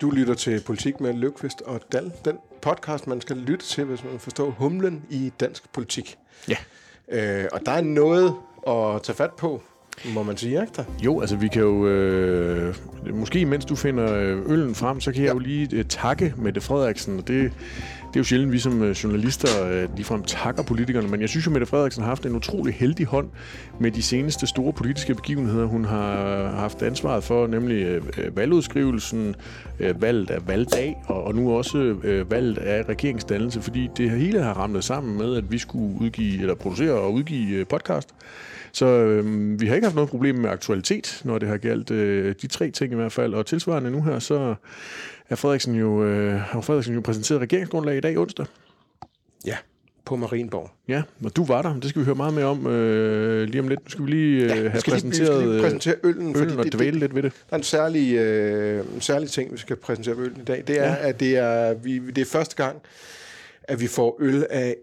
Du lytter til Politik med Løvqvist og Dal. Den podcast, man skal lytte til, hvis man forstår humlen i dansk politik. Ja. Øh, og der er noget at tage fat på, må man sige, ikke der? Jo, altså vi kan jo... Øh, måske mens du finder øh, øllen frem, så kan jeg Ja. jo lige øh, takke Mette Frederiksen. Og det, det er jo sjældent, vi som øh, journalister øh, ligefrem takker politikerne, men jeg synes jo, Mette Frederiksen har haft en utrolig heldig hånd med de seneste store politiske begivenheder, hun har øh, haft ansvaret for, nemlig valgudskrivelsen, valget af valgdag, og, nu også valget af regeringsdannelse, fordi det hele har ramlet sammen med, at vi skulle udgive, eller producere og udgive podcast. Så øh, vi har ikke haft noget problem med aktualitet, når det har galt øh, de tre ting i hvert fald. Og tilsvarende nu her, så er Frederiksen jo, øh, har Frederiksen jo præsenteret regeringsgrundlag i dag onsdag. Ja, på Marienborg. Ja, og du var der. Det skal vi høre meget mere om øh, lige om lidt. Nu skal vi lige øh, have vi skal lige, vi præsenteret skal lige præsentere øllen, øllen og det, dvæle det, lidt ved det. der er en særlig, øh, en særlig ting, vi skal præsentere øllen i dag. Det er, Ja. ja. at det er, vi, det er første gang, at vi får øl af,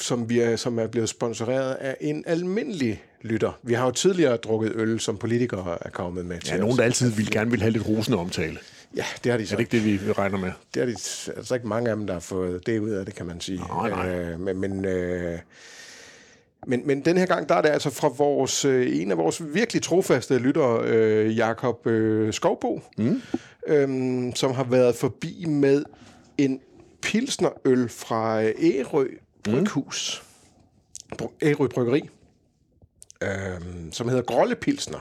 som, vi er, som er blevet sponsoreret af en almindelig lytter. Vi har jo tidligere drukket øl, som politikere er kommet med til Ja, nogen, der altid vil, gerne vil have lidt rosende omtale. Ja, det har de så. Er det ikke det, vi regner med? det er de, altså ikke mange af dem, der har fået det ud af det, kan man sige. Nej, nej. Øh, men, men, øh, men, men den her gang, der er det altså fra vores, øh, en af vores virkelig trofaste lyttere, øh, Jakob øh, Skovbo, mm. øhm, som har været forbi med en pilsnerøl fra øh, Ærø Bryghus. Mm. Ærø Bryggeri. Øhm, som hedder Grolle Pilsner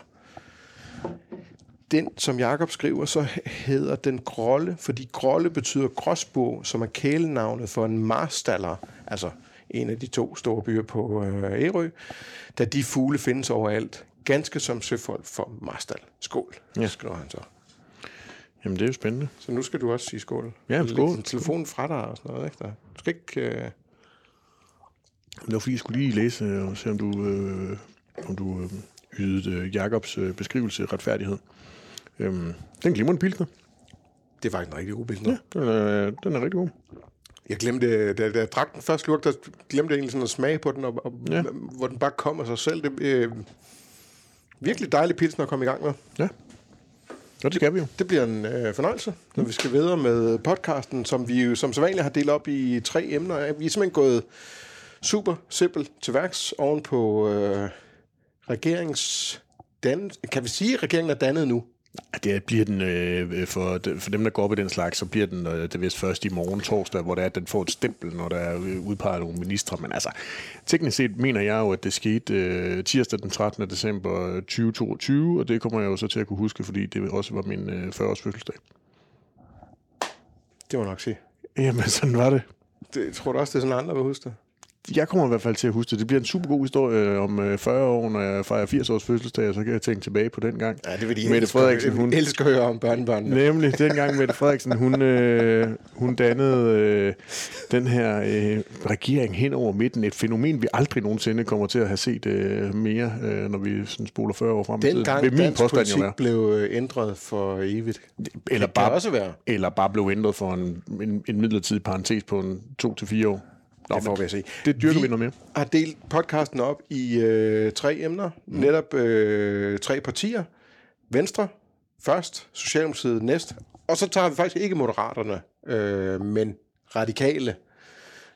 den, som Jakob skriver, så hedder den Grolle, fordi Grolle betyder gråsbo, som er kælenavnet for en marstaller, altså en af de to store byer på øh, Ærø, da de fugle findes overalt, ganske som søfolk for marstal. Skål, Ja. skriver han så. Jamen, det er jo spændende. Så nu skal du også sige skål. Ja, skål. din telefon fra dig og sådan noget, ikke? Der. Du skal ikke... Øh... Det var fordi, jeg skulle lige læse øh, og se, om du, øh, om du øh, ydede øh, Jakobs øh, beskrivelse af retfærdighed. Øhm, den glimrende pilsner. Det er faktisk en rigtig god billede. Ja, den er, den er rigtig god. Jeg glemte, da, da jeg drak den første slurk, der glemte jeg egentlig sådan at smage på den, og, og Ja. hvor den bare kom af sig selv. Det øh, virkelig dejlig pilsner at komme i gang med. Ja. Og det skal vi jo. Det bliver en øh, fornøjelse, når vi skal videre med podcasten, som vi jo som sædvanligt har delt op i tre emner. Vi er simpelthen gået super simpelt til værks oven på øh, regerings... Dan, kan vi sige, at regeringen er dannet nu? Ja, Det bliver den, øh, for, for dem, der går op i den slags, så bliver den øh, det vist først i morgen torsdag, hvor det er, at den får et stempel, når der er øh, udpeget nogle ministre. Men altså, teknisk set mener jeg jo, at det skete øh, tirsdag den 13. december 2022, og det kommer jeg jo så til at kunne huske, fordi det også var min øh, 40-års fødselsdag. Det må jeg nok sige. Jamen, sådan var det. Det, tror du også, det er sådan, andre vil huske det? Jeg kommer i hvert fald til at huske det. Det bliver en super god historie øh, om øh, 40 år, når jeg fejrer 80 års fødselsdag, og så kan jeg tænke tilbage på den gang. Ja, det vil de Mette elske, Frederiksen, hun, elsker at høre om børnebørnene. Nemlig, dengang Mette Frederiksen, hun, øh, hun dannede øh, den her øh, regering hen over midten. Et fænomen, vi aldrig nogensinde kommer til at have set øh, mere, øh, når vi sådan spoler 40 år frem i tiden. Dengang min dansk påstand politik jo blev øh, ændret for evigt. Eller det bare, også være. eller bare blev ændret for en, en, en midlertidig parentes på en to til fire år. Nå, Det får vi at se. Det dyrker vi, vi noget mere. har delt podcasten op i øh, tre emner. Mm. Netop øh, tre partier. Venstre først, Socialdemokratiet næst. Og så tager vi faktisk ikke Moderaterne, øh, men Radikale.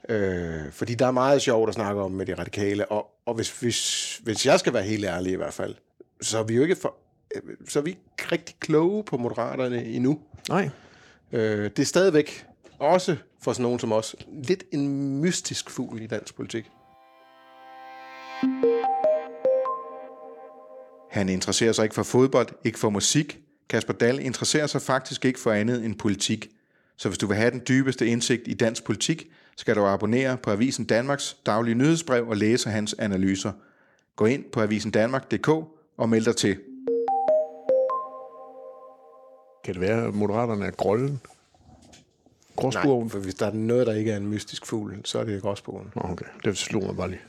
Øh, fordi der er meget sjovt at snakke om med de radikale. Og, og hvis, hvis, hvis jeg skal være helt ærlig i hvert fald, så er vi jo ikke, for, øh, så er vi ikke rigtig kloge på Moderaterne endnu. Nej, Øh, det er stadigvæk også for sådan nogen som os lidt en mystisk fugl i dansk politik. Han interesserer sig ikke for fodbold, ikke for musik. Kasper Dahl interesserer sig faktisk ikke for andet end politik. Så hvis du vil have den dybeste indsigt i dansk politik, skal du abonnere på Avisen Danmarks daglige nyhedsbrev og læse hans analyser. Gå ind på avisendanmark.dk og meld dig til. kan det være, at Moderaterne er grollen? Gråsbogen? for hvis der er noget, der ikke er en mystisk fugl, så er det gråsbogen. Okay. Det slog mig bare lige.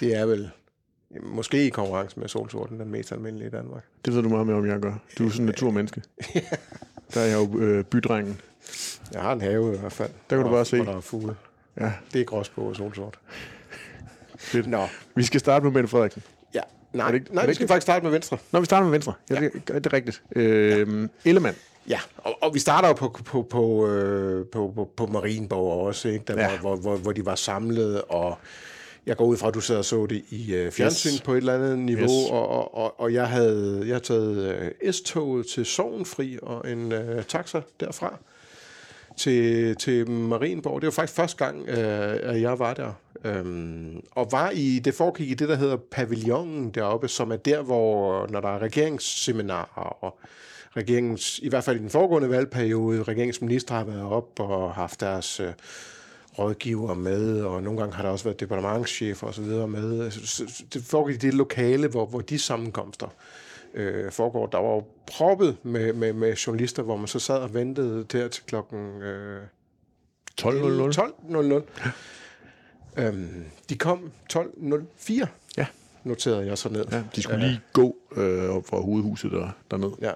Det er vel måske i konkurrence med solsorten den mest almindelige i Danmark. Det ved du meget mere om, jeg gør. Du er sådan en naturmenneske. Der er jeg jo øh, bydrengen. Jeg har en have i hvert fald. Der kan du bare se. Hvor der er fugle. Ja, Det er gråsbog og solsort. fedt. Nå, Vi skal starte med Mette Frederiksen. ja. Nej, Er det ikke- nej er det vi skal ikke- faktisk starte med Venstre. Nå, vi starter med Venstre. Ja, det, det er rigtigt. Øh, Ellemann. Ja, og, og vi starter jo på, på, på, øh, på, på, på Marienborg også, ikke? Der, Ja. hvor, hvor, hvor de var samlet, og jeg går ud fra, at du sad og så det i øh, fjernsyn Yes. på et eller andet niveau, Yes. og, og, og, og jeg havde jeg havde taget øh, S-toget til Sovnfri og en øh, taxa derfra til, til Marienborg. Det var faktisk første gang, øh, at jeg var der. Øhm, og var i, det foregik i det, der hedder pavillonen deroppe, som er der, hvor når der er regeringsseminarer og regeringens, i hvert fald i den foregående valgperiode, regeringsminister har været op og haft deres øh, rådgiver med, og nogle gange har der også været departementchefer og så videre med. Altså, Det foregik i det lokale, hvor, hvor de sammenkomster øh, foregår. Der var jo proppet med, med, med journalister, hvor man så sad og ventede der til klokken øh, 12.00. 12.00. Øhm, de kom 12.04, Ja. noterede jeg så ned. ja, de skulle lige gå øh, op fra hovedhuset der, derned. Ja.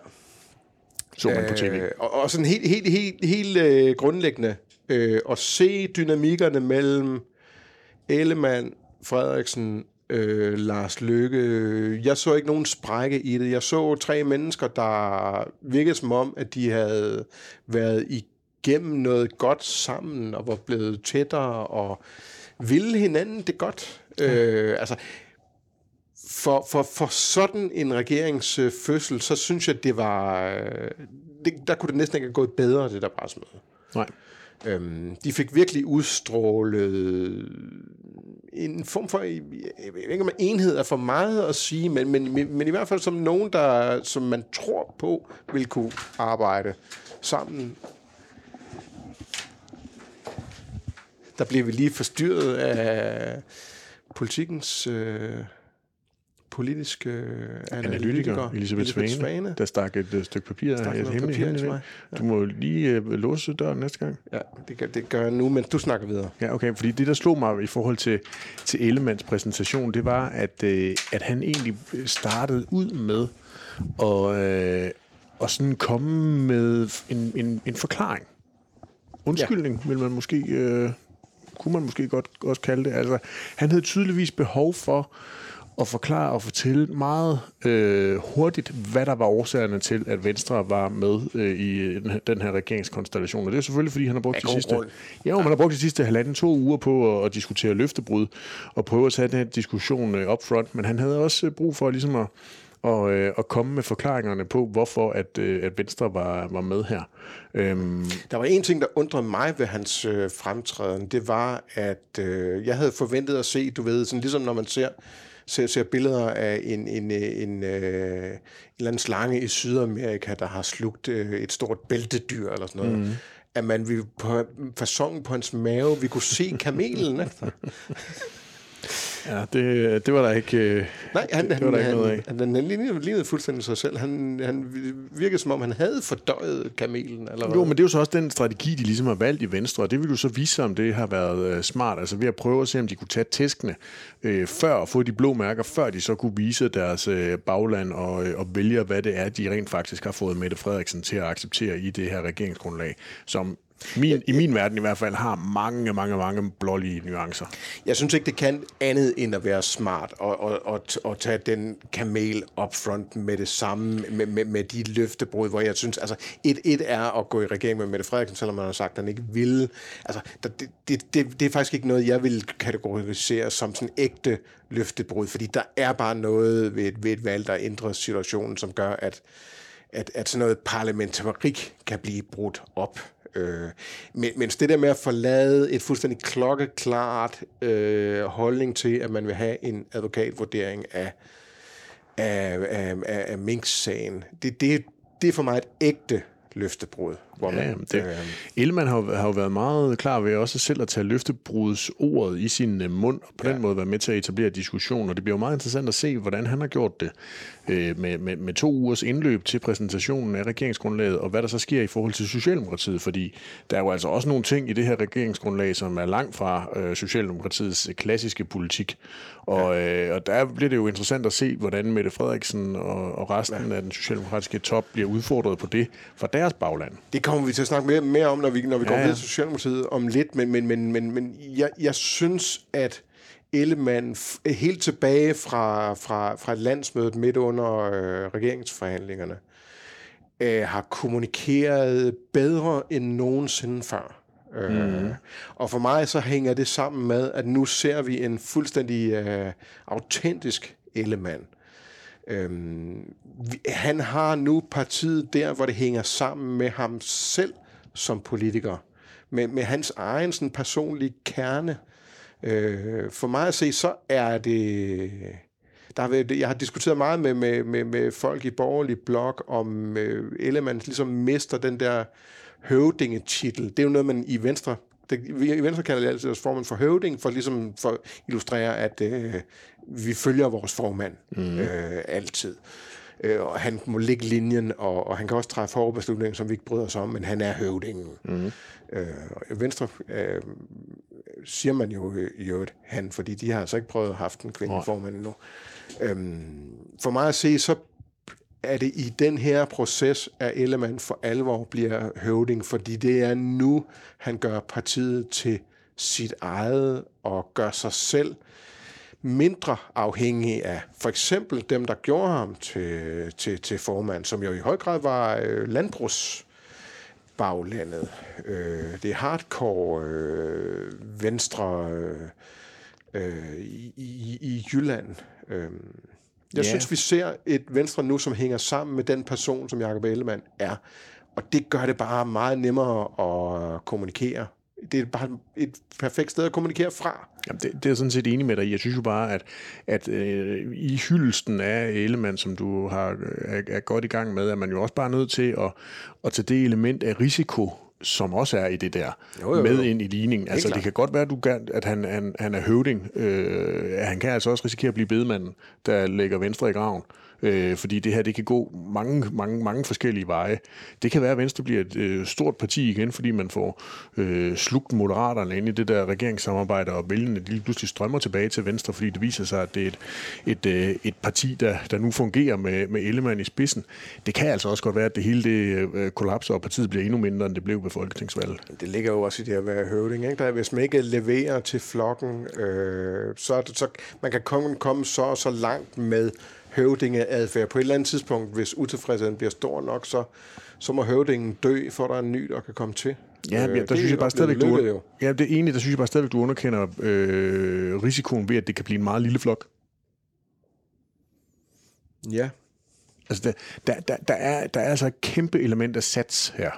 Så man på tv. Øh, og, og sådan helt, helt, helt, helt øh, grundlæggende øh, at se dynamikkerne mellem Ellemann, Frederiksen, øh, Lars Løkke. Jeg så ikke nogen sprække i det. Jeg så tre mennesker, der virkede som om, at de havde været igennem noget godt sammen og var blevet tættere og ville hinanden det godt. Øh, altså, for, for, for sådan en regeringsfødsel, så synes jeg, det var... øh, Det, der kunne det næsten ikke have gået bedre, det der pressemøde. Nej. Øhm, de fik virkelig udstrålet en form for, jeg ved ikke om enhed er for meget at sige, men, men, men, men i hvert fald som nogen, der, som man tror på, vil kunne arbejde sammen. Der bliver vi lige forstyrret af politikens øh, politiske øh, Analytiker Elisabeth Svane, Svane. der stak et øh, stykke papir, Stak et hemmeligt, papir ind. mig. Du må jo lige øh, låse døren næste gang. Ja, det gør, det gør jeg nu, men du snakker videre. Ja, okay, fordi det, der slog mig i forhold til, til Ellemanns præsentation, det var, at, øh, at han egentlig startede ud med at, øh, at sådan komme med en, en, en forklaring. Undskyldning, ja. vil man måske, øh, kunne man måske godt også kalde det. Altså, han havde tydeligvis behov for at forklare og fortælle meget øh, hurtigt, hvad der var årsagerne til, at Venstre var med øh, i den her, den her regeringskonstellation. Og det er selvfølgelig, fordi han har brugt de sidste, grund. ja, man har brugt de sidste halvanden to uger på at, at diskutere løftebrud og prøve at tage den her diskussion øh, up front. Men han havde også øh, brug for ligesom at, og, øh, at komme med forklaringerne på, hvorfor at, øh, at Venstre var, var med her. Øhm, Der var en ting, der undrede mig ved hans øh, fremtræden. Det var, at øh, jeg havde forventet at se, du ved, sådan ligesom når man ser, ser, ser billeder af en, en, øh, en, øh, en eller anden slange i Sydamerika, der har slugt øh, et stort bæltedyr eller sådan noget. Mm. At man vi på fasongen på hans mave, vi kunne se kamelen. Ikke? ja, det, det var der ikke... Øh, Nej, han, det, han, det var der ikke han, noget af. han, han lignede, lignede fuldstændig sig selv. Han, han virkede som om, han havde fordøjet kamelen. Eller hvad? Jo, men det er jo så også den strategi, de ligesom har valgt i Venstre, og det vil jo så vise sig, om det har været øh, smart. Altså ved at prøve at se, om de kunne tage tæskene øh, før og få de blå mærker, før de så kunne vise deres øh, bagland og, øh, og vælge, hvad det er, de rent faktisk har fået Mette Frederiksen til at acceptere i det her regeringsgrundlag, som min, i min verden i hvert fald har mange, mange, mange blålige nuancer. Jeg synes ikke, det kan andet end at være smart og, og, og, og tage den kamel up front med det samme, med, med, med de løftebrud, hvor jeg synes, altså et, et er at gå i regering med Mette Frederiksen, selvom man har sagt, at han ikke vil. Altså, der, det, det, det, det er faktisk ikke noget, jeg vil kategorisere som sådan ægte løftebrud, fordi der er bare noget ved et, ved et valg, der ændrer situationen, som gør, at, at, at sådan noget parlamentarik kan blive brudt op. Øh, men, mens det der med at forlade et fuldstændig klokkeklart øh, holdning til, at man vil have en advokatvurdering af, af, af, af, af Minks-sagen, det, det, det er for mig et ægte løftebrud. Hvor Ja, man, jamen, det, øh, har, jo- har jo været meget klar ved også selv at tage løftebruds ordet i sin øh, mund, og på ja. den måde være med til at etablere diskussion, og det bliver jo meget interessant at se, hvordan han har gjort det øh, med, med, med to ugers indløb til præsentationen af regeringsgrundlaget, og hvad der så sker i forhold til Socialdemokratiet, fordi der er jo altså også nogle ting i det her regeringsgrundlag, som er langt fra øh, Socialdemokratiets øh, klassiske politik, og, ja. øh, og der bliver det jo interessant at se, hvordan Mette Frederiksen og, og resten ja. af den socialdemokratiske top bliver udfordret på det fra deres bagland. Det kommer vi til at snakke mere, mere om, når vi, når vi Ja, går ja. videre til Socialdemokratiet om lidt, men, men, men, men, men jeg, jeg synes, at Ellemann helt tilbage fra, fra, fra landsmødet midt under øh, regeringsforhandlingerne øh, har kommunikeret bedre end nogensinde før. Mm. Øh, og for mig så hænger det sammen med, at nu ser vi en fuldstændig øh, autentisk Ellemann. Øhm, han har nu partiet der, hvor det hænger sammen med ham selv som politiker. Med, med hans egen sådan, personlige kerne. Øh, for mig at se, så er det... Der har været, jeg har diskuteret meget med, med, med, med folk i borgerlig blok om øh, Ellemann ligesom mister den der høvdingetitel. Det er jo noget, man i Venstre det, i Venstre kalder det altid os formand for høvding, for ligesom for at illustrere, at øh, vi følger vores formand mm. øh, altid. Øh, og han må lægge linjen, og, og han kan også træffe hårde beslutninger, som vi ikke bryder os om, men han er høvdingen. Mm. Øh, Venstre øh, siger man jo i øvrigt han, fordi de har altså ikke prøvet at have en kvindelig formand endnu. Øh, for mig at se, så er det i den her proces, at Ellemann for alvor bliver høvding, fordi det er nu, han gør partiet til sit eget og gør sig selv mindre afhængig af for eksempel dem, der gjorde ham til, til, til formand, som jo i høj grad var øh, landbrugsbaglandet. Øh, det er hardcore øh, venstre øh, øh, i, i, i Jylland. Øh, jeg yeah. synes, vi ser et Venstre nu, som hænger sammen med den person, som Jacob Ellemann er. Og det gør det bare meget nemmere at kommunikere. Det er bare et perfekt sted at kommunikere fra. Jamen, det, det er jeg sådan set enig med dig. Jeg synes jo bare, at, at øh, i hyldelsen af Ellemann, som du har, er, er godt i gang med, er man jo også bare nødt til at, at tage det element af risiko som også er i det der, jo, jo, jo. med ind i ligningen. Altså, det kan godt være, at, du kan, at han, han, han er høvding. Øh, han kan altså også risikere at blive bedemanden, der lægger Venstre i graven øh, øh, fordi det her det kan gå mange, mange, mange forskellige veje. Det kan være, at Venstre bliver et øh, stort parti igen, fordi man får øh, slugt moderaterne ind i det der regeringssamarbejde, og vælgerne lige pludselig strømmer tilbage til Venstre, fordi det viser sig, at det er et, et, øh, et parti, der, der nu fungerer med, med Ellemann i spidsen. Det kan altså også godt være, at det hele det øh, kollapser, og partiet bliver endnu mindre, end det blev ved folketingsvalget. Det ligger jo også i det at være høvding. Ikke? Der, hvis man ikke leverer til flokken, øh, så, så man kan komme, komme så og så langt med høvdingeadfærd. På et eller andet tidspunkt, hvis utilfredsheden bliver stor nok, så, så må høvdingen dø, for der er en ny, der kan komme til. Ja, ja der, der synes jeg bare stadigvæk, du, ja, det er egentlig, der synes jeg bare stadigvæk, du underkender øh, risikoen ved, at det kan blive en meget lille flok. Ja. Altså, der, der, der, er, der er altså et kæmpe element af sats her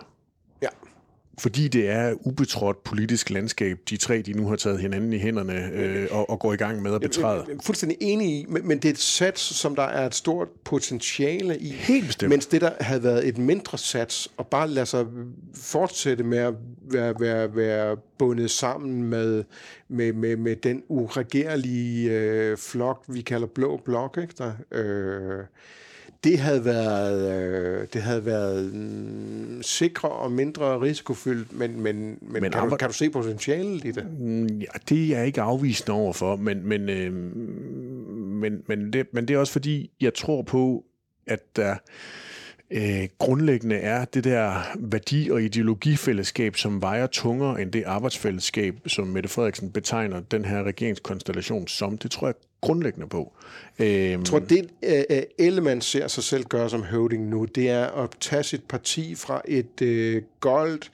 fordi det er ubetrådt politisk landskab, de tre, de nu har taget hinanden i hænderne øh, og, og går i gang med at betræde. Jeg er fuldstændig enig i, men, men det er et sats, som der er et stort potentiale i. Helt bestemt. Mens det, der havde været et mindre sats, og bare lade sig fortsætte med at være, være, være bundet sammen med, med, med, med den uregerlige øh, flok, vi kalder Blå Blok, ikke der... Øh, det havde været, øh, det havde været mm, sikre og mindre risikofyldt, men, men, men, men kan, du, kan du se potentialet i det? Mm, ja, det er jeg ikke afvisende overfor, men, men, øh, men, men, det, men det er også fordi, jeg tror på, at der øh, Øh, grundlæggende er det der værdi- og ideologifællesskab, som vejer tungere end det arbejdsfællesskab, som Mette Frederiksen betegner den her regeringskonstellation som. Det tror jeg grundlæggende på. Øhm, jeg tror, det uh, Ellemann ser sig selv gøre som høvding nu, det er at tage sit parti fra et uh, goldt,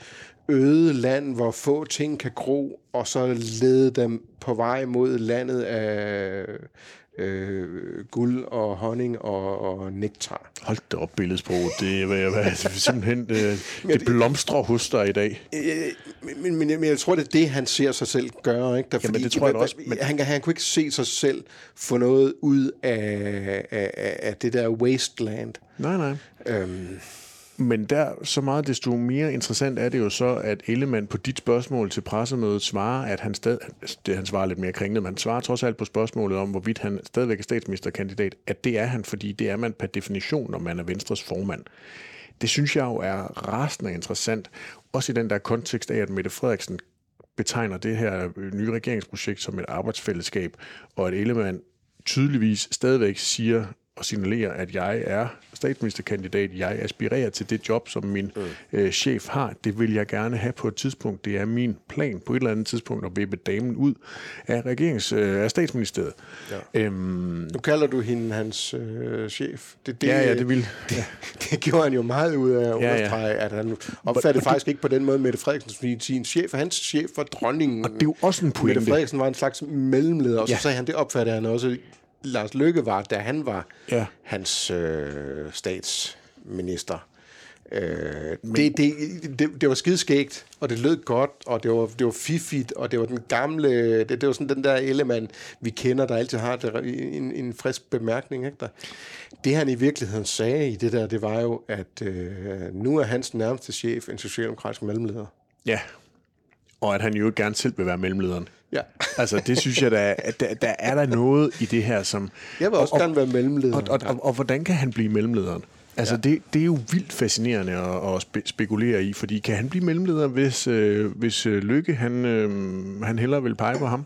øde land, hvor få ting kan gro, og så lede dem på vej mod landet af øh, guld og honning og, og nektar. Hold da op, billedsprog. Det er hvad, simpelthen øh, det blomstrer hos dig i dag. Øh, men, men, men jeg tror, det er det, han ser sig selv gøre. Ikke? Der, Jamen, fordi, det tror jeg også. Men... Han, han kunne ikke se sig selv få noget ud af, af, af det der wasteland. Nej, nej. Øhm, men der så meget desto mere interessant er det jo så, at Ellemann på dit spørgsmål til pressemødet svarer, at han stadig, altså, det han svarer lidt mere kringlet, men han svarer trods alt på spørgsmålet om, hvorvidt han stadigvæk er statsministerkandidat, at det er han, fordi det er man per definition, når man er Venstres formand. Det synes jeg jo er rasende interessant, også i den der kontekst af, at Mette Frederiksen betegner det her nye regeringsprojekt som et arbejdsfællesskab, og at Ellemann tydeligvis stadigvæk siger og signalere, at jeg er statsministerkandidat, jeg aspirerer til det job, som min mm. øh, chef har. Det vil jeg gerne have på et tidspunkt. Det er min plan på et eller andet tidspunkt at vippe damen ud af, regerings, øh, af statsministeriet. Ja. Øhm, nu kalder du hende hans øh, chef. Det, det, ja, ja, det vil. Det, det gjorde han jo meget ud af at understrege, ja, at han opfattede faktisk ikke på den måde Mette Frederiksen som sin chef. Hans chef var dronningen. Og det er jo også en pointe. Mette Frederiksen var en slags mellemleder, og så ja. sagde han, det opfattede han også Lars Løkke var, da han var ja. hans øh, statsminister. Øh, Men... det, det, det, det var skideskægt, og det lød godt, og det var, det var fiffigt, og det var den gamle, det, det var sådan den der element, vi kender, der altid har det, en, en frisk bemærkning. Ikke der? Det han i virkeligheden sagde i det der, det var jo, at øh, nu er hans nærmeste chef en socialdemokratisk mellemleder. Ja, og at han jo gerne selv vil være mellemlederen. Ja. altså, det synes jeg, der, der, der er der noget i det her, som... Jeg vil også og, gerne være mellemleder. Og, og, og, og, og hvordan kan han blive mellemlederen? Altså, ja. det, det er jo vildt fascinerende at, at spe, spekulere i, fordi kan han blive mellemleder, hvis, øh, hvis øh, Lykke, han, øh, han hellere vil pege på ham?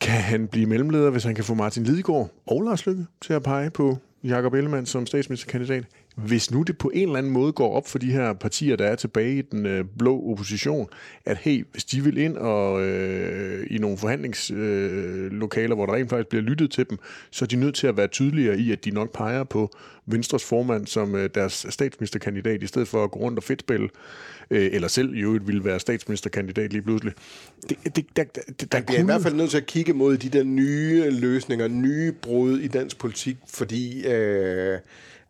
Kan han blive mellemleder, hvis han kan få Martin Lidegaard og Lars Lykke til at pege på Jakob Ellemann som statsministerkandidat? Hvis nu det på en eller anden måde går op for de her partier, der er tilbage i den øh, blå opposition, at hey, hvis de vil ind og øh, i nogle forhandlingslokaler, øh, hvor der rent faktisk bliver lyttet til dem, så er de nødt til at være tydeligere i, at de nok peger på Venstres formand som øh, deres statsministerkandidat, i stedet for at gå rundt og fedtspille, øh, eller selv i øvrigt ville være statsministerkandidat lige pludselig. Det, det, der, der, der bliver i hvert fald nødt til at kigge mod de der nye løsninger, nye brud i dansk politik, fordi... Øh,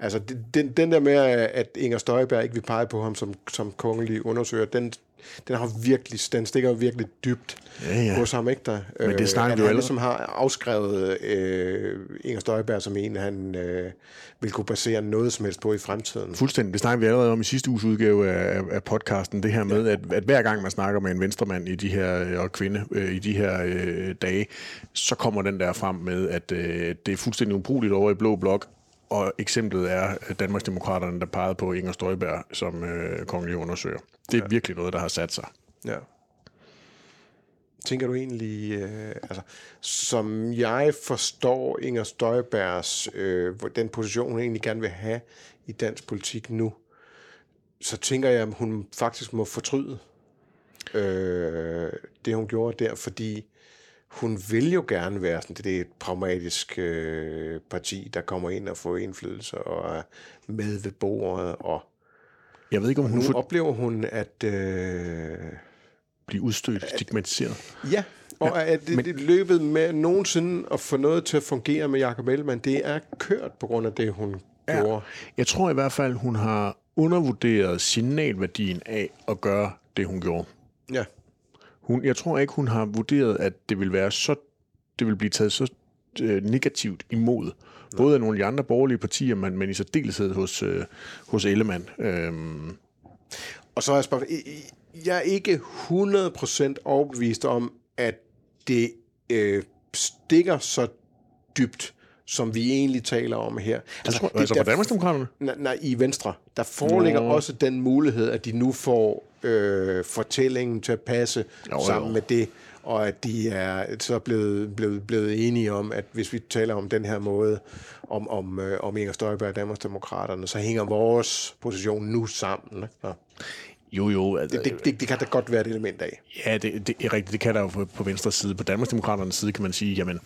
Altså, den, den der med, at Inger Støjberg ikke vil pege på ham som, som kongelig undersøger, den, den, har virkelig, den stikker virkelig dybt ja, ja. hos ham, ikke der? Men det snakker øh, vi jo ligesom har afskrevet øh, Inger Støjberg som en, han øh, vil kunne basere noget som helst på i fremtiden. Fuldstændig. Det snakker vi allerede om i sidste uges udgave af, af podcasten, det her med, ja. at, at hver gang man snakker med en venstremand i de her, øh, og kvinde øh, i de her øh, dage, så kommer den der frem med, at øh, det er fuldstændig ubrugeligt over i Blå Blok, og eksemplet er Danmarksdemokraterne, der pegede på Inger Støjberg som øh, kongelig undersøger. Det er ja. virkelig noget, der har sat sig. Ja. Tænker du egentlig, øh, altså, som jeg forstår Inger Støjbergs, øh, den position, hun egentlig gerne vil have i dansk politik nu, så tænker jeg, at hun faktisk må fortryde øh, det, hun gjorde der, fordi hun vil jo gerne være sådan, det er et pragmatisk øh, parti, der kommer ind og får indflydelse og er med ved bordet. Og, jeg ved ikke, om hun nu for... oplever hun at... Øh, blive udstødt, stigmatiseret. Ja, og ja, at det, men... det løbet med nogensinde at få noget til at fungere med Jacob Ellemann, det er kørt på grund af det, hun ja. gjorde. Jeg tror i hvert fald, hun har undervurderet signalværdien af at gøre det, hun gjorde. Ja. Hun, jeg tror ikke, hun har vurderet, at det vil være så det vil blive taget så øh, negativt imod. Nej. Både af nogle af de andre borgerlige partier, men, men i særdeleshed hos, øh, hos Ellemann. Øhm. Og så er jeg spørgsmålet, jeg er ikke 100% overbevist om, at det øh, stikker så dybt, som vi egentlig taler om her. Altså, tror, det, altså der, på Danmarksdemokraterne? Nej, nej, i Venstre. Der foreligger Nå. også den mulighed, at de nu får øh, fortællingen til at passe jo, sammen jo. med det, og at de er så blevet, blevet, blevet enige om, at hvis vi taler om den her måde, om, om, øh, om Inger Støjberg og Danmarksdemokraterne, så hænger vores position nu sammen. Ikke? Ja. Jo, jo. Altså, det, det, det, det kan da godt være et element af. Ja, det, det er rigtigt. Det kan der jo på, på venstre side. På Danmarksdemokraternes side kan man sige, jamen,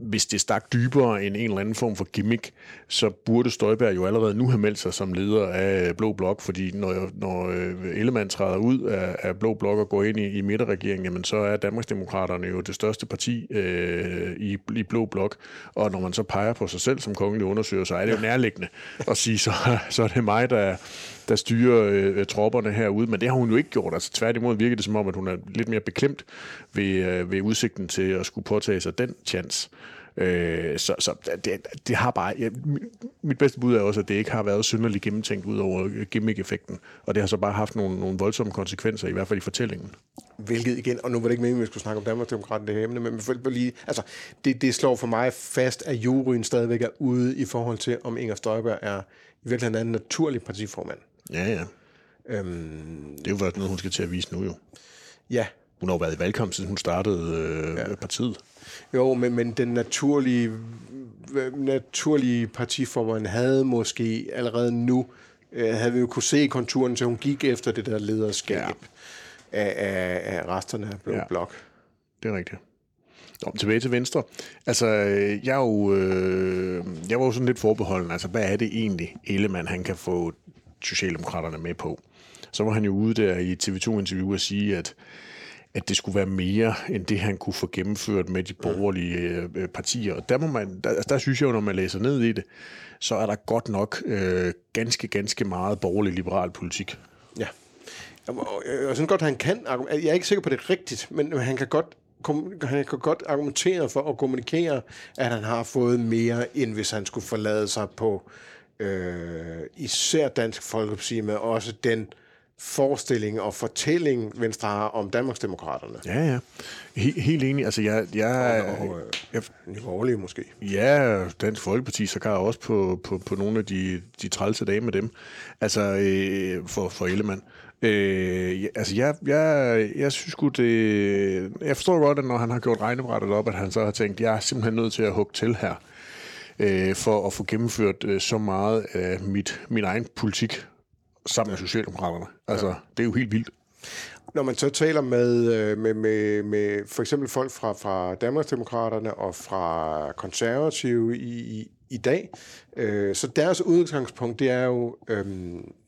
hvis det stak dybere end en eller anden form for gimmick, så burde Støjberg jo allerede nu have meldt sig som leder af Blå Blok, fordi når, når øh, Ellemann træder ud af, af Blå Blok og går ind i, i midterregeringen, jamen så er Danmarksdemokraterne jo det største parti øh, i, i Blå Blok, og når man så peger på sig selv som kongelig undersøger, så er det jo nærliggende at sige, så, så er det mig, der, der styrer øh, tropperne herude, men det har hun jo ikke gjort. Altså tværtimod virker det som om, at hun er lidt mere beklemt ved, øh, ved udsigten til at skulle påtage sig den chance. Øh, så så det, det har bare... Ja, mit bedste bud er også, at det ikke har været synderligt gennemtænkt ud over gimmick-effekten, og det har så bare haft nogle, nogle voldsomme konsekvenser, i hvert fald i fortællingen. Hvilket igen, og nu var det ikke meningen, at vi skulle snakke om Danmarksdemokraten det her emne, men lige, altså, det, det slår for mig fast, at juryen stadigvæk er ude i forhold til, om Inger Støjberg er i virkeligheden en naturlig partiformand. Ja, ja. Øhm, det er jo faktisk noget, hun skal til at vise nu jo. Ja. Hun har jo været i valgkamp, siden hun startede øh, ja. partiet. Jo, men, men den naturlige, naturlige partiformand havde måske allerede nu, øh, havde vi jo kunne se konturen, så hun gik efter det der lederskab ja. af, af, af resterne af Blå ja. Blok. Det er rigtigt. Nå, tilbage til Venstre. Altså, jeg er jo, øh, jeg var jo sådan lidt forbeholden. Altså, hvad er det egentlig, Ellemann han kan få Socialdemokraterne med på? Så var han jo ude der i TV2-interview og sige, at at det skulle være mere end det, han kunne få gennemført med de borgerlige øh, øh partier. Og der, må man, der, altså, der synes jeg jo, når man læser ned i det, så er der godt nok øh, ganske, ganske meget borgerlig-liberal politik. Ja. Øh, jeg synes godt, han kan. Jeg er ikke sikker på, det er rigtigt, men han kan godt han kan godt argumentere for at kommunikere, at han har fået mere, end hvis han skulle forlade sig på øh, især Dansk Folkeparti, men også den øh, forestilling og fortælling, Venstre har om Danmarksdemokraterne. Ja, ja. He- helt enig. Altså, jeg... jeg, og, og, jeg Nye måske. Ja, Dansk Folkeparti, så kan også på, på, på nogle af de, de trælse dage med dem. Altså, øh, for, for Ellemann. Øh, altså, jeg, jeg, jeg synes godt det... Jeg forstår godt, at når han har gjort regnebrættet op, at han så har tænkt, jeg er simpelthen nødt til at hugge til her øh, for at få gennemført øh, så meget af mit, min egen politik, sammen med Socialdemokraterne. Altså, ja. det er jo helt vildt. Når man så taler med, øh, med, med, med for eksempel folk fra, fra Danmarksdemokraterne og fra konservative i, i, i dag, øh, så deres udgangspunkt, det er jo, øh,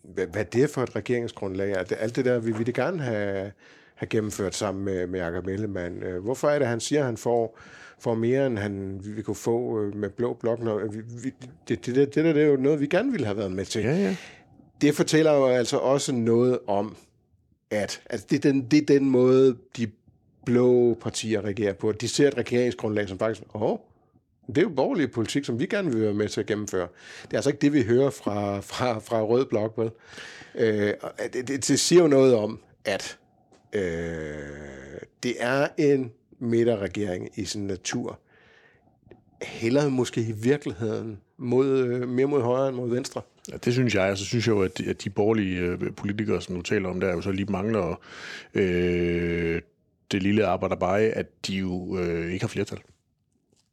hvad, hvad det er for et regeringsgrundlag. At alt det der, vi vil det gerne have, have gennemført sammen med, med Jacob Ellemann. Øh, hvorfor er det, han siger, at han får får mere, end han, vi, vi kunne få øh, med blå blok. Når, vi, vi, det, det, det, det, det er jo noget, vi gerne ville have været med til. Ja, ja det fortæller jo altså også noget om, at altså det, er den, det er den måde, de blå partier regerer på. De ser et regeringsgrundlag som faktisk, åh, det er jo borgerlig politik, som vi gerne vil være med til at gennemføre. Det er altså ikke det, vi hører fra, fra, fra Rød Blok, vel? Øh, det, det, det siger jo noget om, at øh, det er en midterregering i sin natur. Heller måske i virkeligheden mod, øh, mere mod højre end mod venstre. Ja, det synes jeg. Så synes jeg jo, at de, at de borgerlige øh, politikere, som du taler om, der jo så lige mangler øh, det lille arbejderbej, at de jo øh, ikke har flertal.